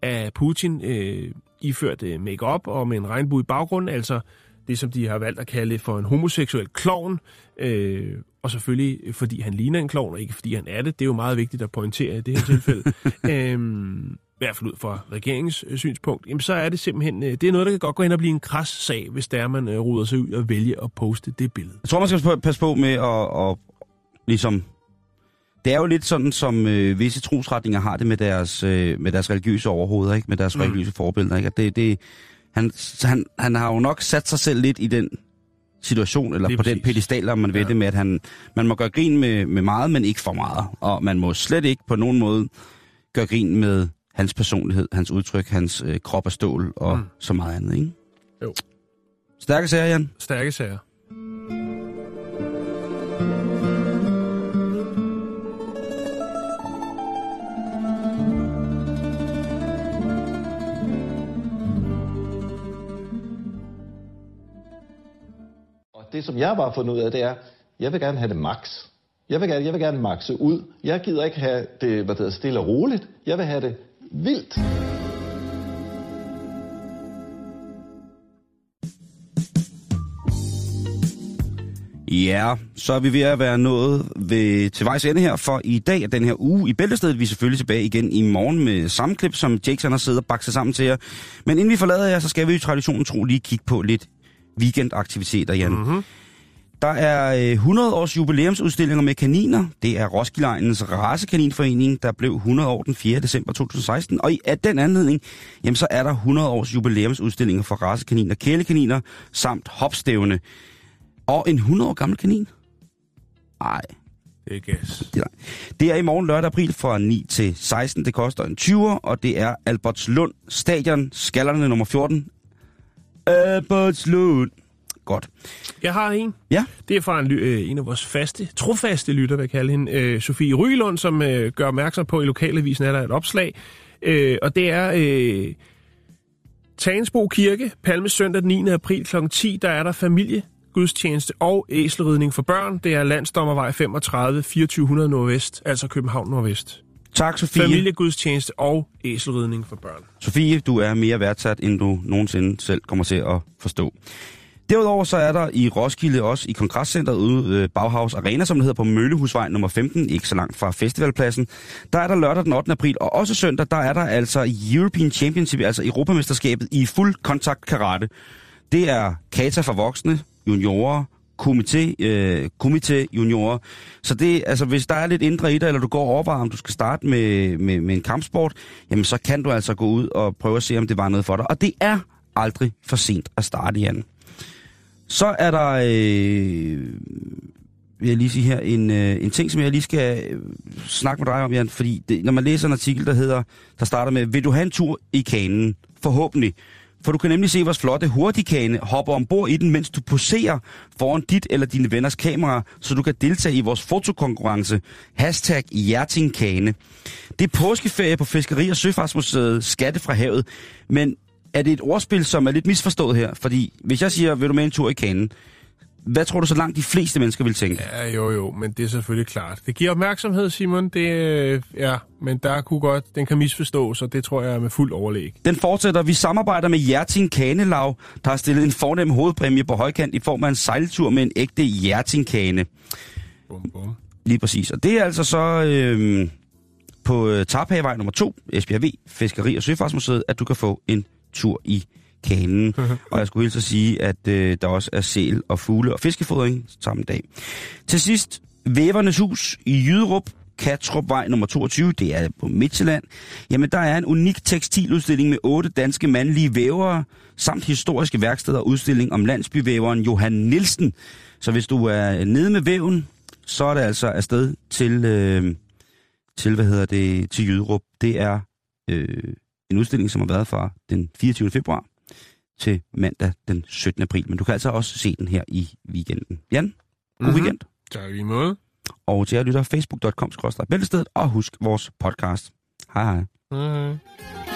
af Putin øh, iført øh, make-up og med en regnbue i baggrunden, altså det, som de har valgt at kalde for en homoseksuel klovn, øh, og selvfølgelig fordi han ligner en klovn, og ikke fordi han er det. Det er jo meget vigtigt at pointere i det her tilfælde. øhm, i hvert fald ud fra regeringens øh, synspunkt, jamen så er det simpelthen, øh, det er noget, der kan godt gå hen og blive en kras sag, hvis der man øh, ruder sig ud og vælger at poste det billede. Jeg tror, man skal passe- på med at, at ligesom... Det er jo lidt sådan, som øh, visse trosretninger har det med deres, øh, med deres religiøse overhoveder, ikke? med deres mm. religiøse forbilleder. Ikke? Det, det, han, han, han har jo nok sat sig selv lidt i den situation, eller Lige på den præcis. pedestal, om man ved Ja. det, med at han, man må gøre grin med, med meget, men ikke for meget. Og man må slet ikke på nogen måde gøre grin med hans personlighed, hans udtryk, hans øh, krop af stål og. Mm. så meget andet. Ikke? Jo. Stærke sager, Jan. Stærke sager. Det, som jeg bare har fundet ud af, det er, jeg vil gerne have det max. Jeg vil gerne, jeg vil gerne maxe ud. Jeg gider ikke have det hvad det hedder, stille og roligt. Jeg vil have det vildt. Ja, så er vi ved at være nået ved, til vejs ende her, for i dag er den her uge i Bæltestedet. Vi er selvfølgelig tilbage igen i morgen med samme klip, som Jake har siddet og bakset sammen til jer. Men inden vi forlader jer, så skal vi i traditionen tro lige kigge på lidt weekendaktiviteter, Jan. Mm-hmm. Der er øh, 100 års jubilæumsudstillinger med kaniner. Det er Roskilde Egnens Racekaninforening, der blev 100 år den 4. december 2016. Og i af den anledning, jamen, så er der 100 års jubilæumsudstillinger for racekaniner, kælekaniner samt hopstævne. Og en 100 år gammel kanin? Nej, det er i morgen lørdag april fra 9 til 16. Det koster en 20'er, og det er Albertslund Stadion, skallerne nummer 14. Albertslund. Godt. Jeg har en. Ja. Det er fra en, øh, en af vores faste, trofaste lytter, vil jeg kalde hende, øh, Sofie Rygelund, som øh, gør opmærksom på, at i lokalavisen er der et opslag. Øh, og det er øh, Tagensbo Kirke, Palme søndag den 9. april kl. 10, der er der familie gudstjeneste og æselridning for børn. Det er Landsdommervej 35, 2400 Nordvest, altså København Nordvest. Tak, Sofie. Familiegudstjeneste og æselridning for børn. Sofie, du er mere værdsat, end du nogensinde selv kommer til at forstå. Derudover så er der i Roskilde også i kongresscenteret ude øh, Bauhaus Arena, som det hedder på Møllehusvej nummer 15, ikke så langt fra festivalpladsen. Der er der lørdag den 8. april, og også søndag, der er der altså European Championship, altså Europamesterskabet i fuld kontakt karate. Det er kata for voksne, juniorer, komité, øh, komité juniorer. Så det, altså, hvis der er lidt indre i dig, eller du går og overvejer, om du skal starte med, med, med en kampsport, jamen så kan du altså gå ud og prøve at se, om det var noget for dig. Og det er aldrig for sent at starte, Jan. Så er der, øh, vil jeg lige sige her, en, øh, en ting, som jeg lige skal øh, snakke med dig om, Jan. Fordi det, når man læser en artikel, der hedder, der starter med, vil du have en tur i kanen? Forhåbentlig. For du kan nemlig se vores flotte hurtigkane hoppe ombord i den, mens du poserer foran dit eller dine venners kamera, så du kan deltage i vores fotokonkurrence. Hashtag Hjertingkane. Det er påskeferie på Fiskeri- og Søfartsmuseet Skatte fra havet. Men er det et ordspil, som er lidt misforstået her? Fordi hvis jeg siger, vil du med en tur i kanen? Hvad tror du så langt de fleste mennesker vil tænke? Ja, jo jo, men det er selvfølgelig klart. Det giver opmærksomhed, Simon. Det, øh, ja, men der kunne godt, den kan misforstås, og det tror jeg er med fuld overlæg. Den fortsætter. Vi samarbejder med Hjerting Kanelav, der har stillet en fornem hovedpræmie på højkant i form af en sejltur med en ægte Hjerting-kane. Bum, bum. Lige præcis. Og det er altså så øh, på øh, Tarpagevej nummer 2, Esbjerg V, Fiskeri- og Søfartsmuseet, at du kan få en tur i kanen. og jeg skulle hilse at sige, at øh, der også er sæl og fugle og fiskefodring samme dag. Til sidst, Vævernes Hus i Jyderup, Katrupvej nummer 22, det er på Midtjylland. Jamen, der er en unik tekstiludstilling med otte danske mandlige vævere, samt historiske værksteder og udstilling om landsbyvæveren Johan Nielsen. Så hvis du er nede med væven, så er det altså afsted til, øh, til hvad hedder det, til Jyderup. Det er øh, en udstilling, som har været fra den 24. februar til mandag den 17. april. Men du kan altså også se den her i weekenden. Jan, god Mhm. mm-hmm. weekend. Tak i måde. Og til jer lytter, facebook.com bæltestedet, og husk vores podcast. Hej hej. Hej.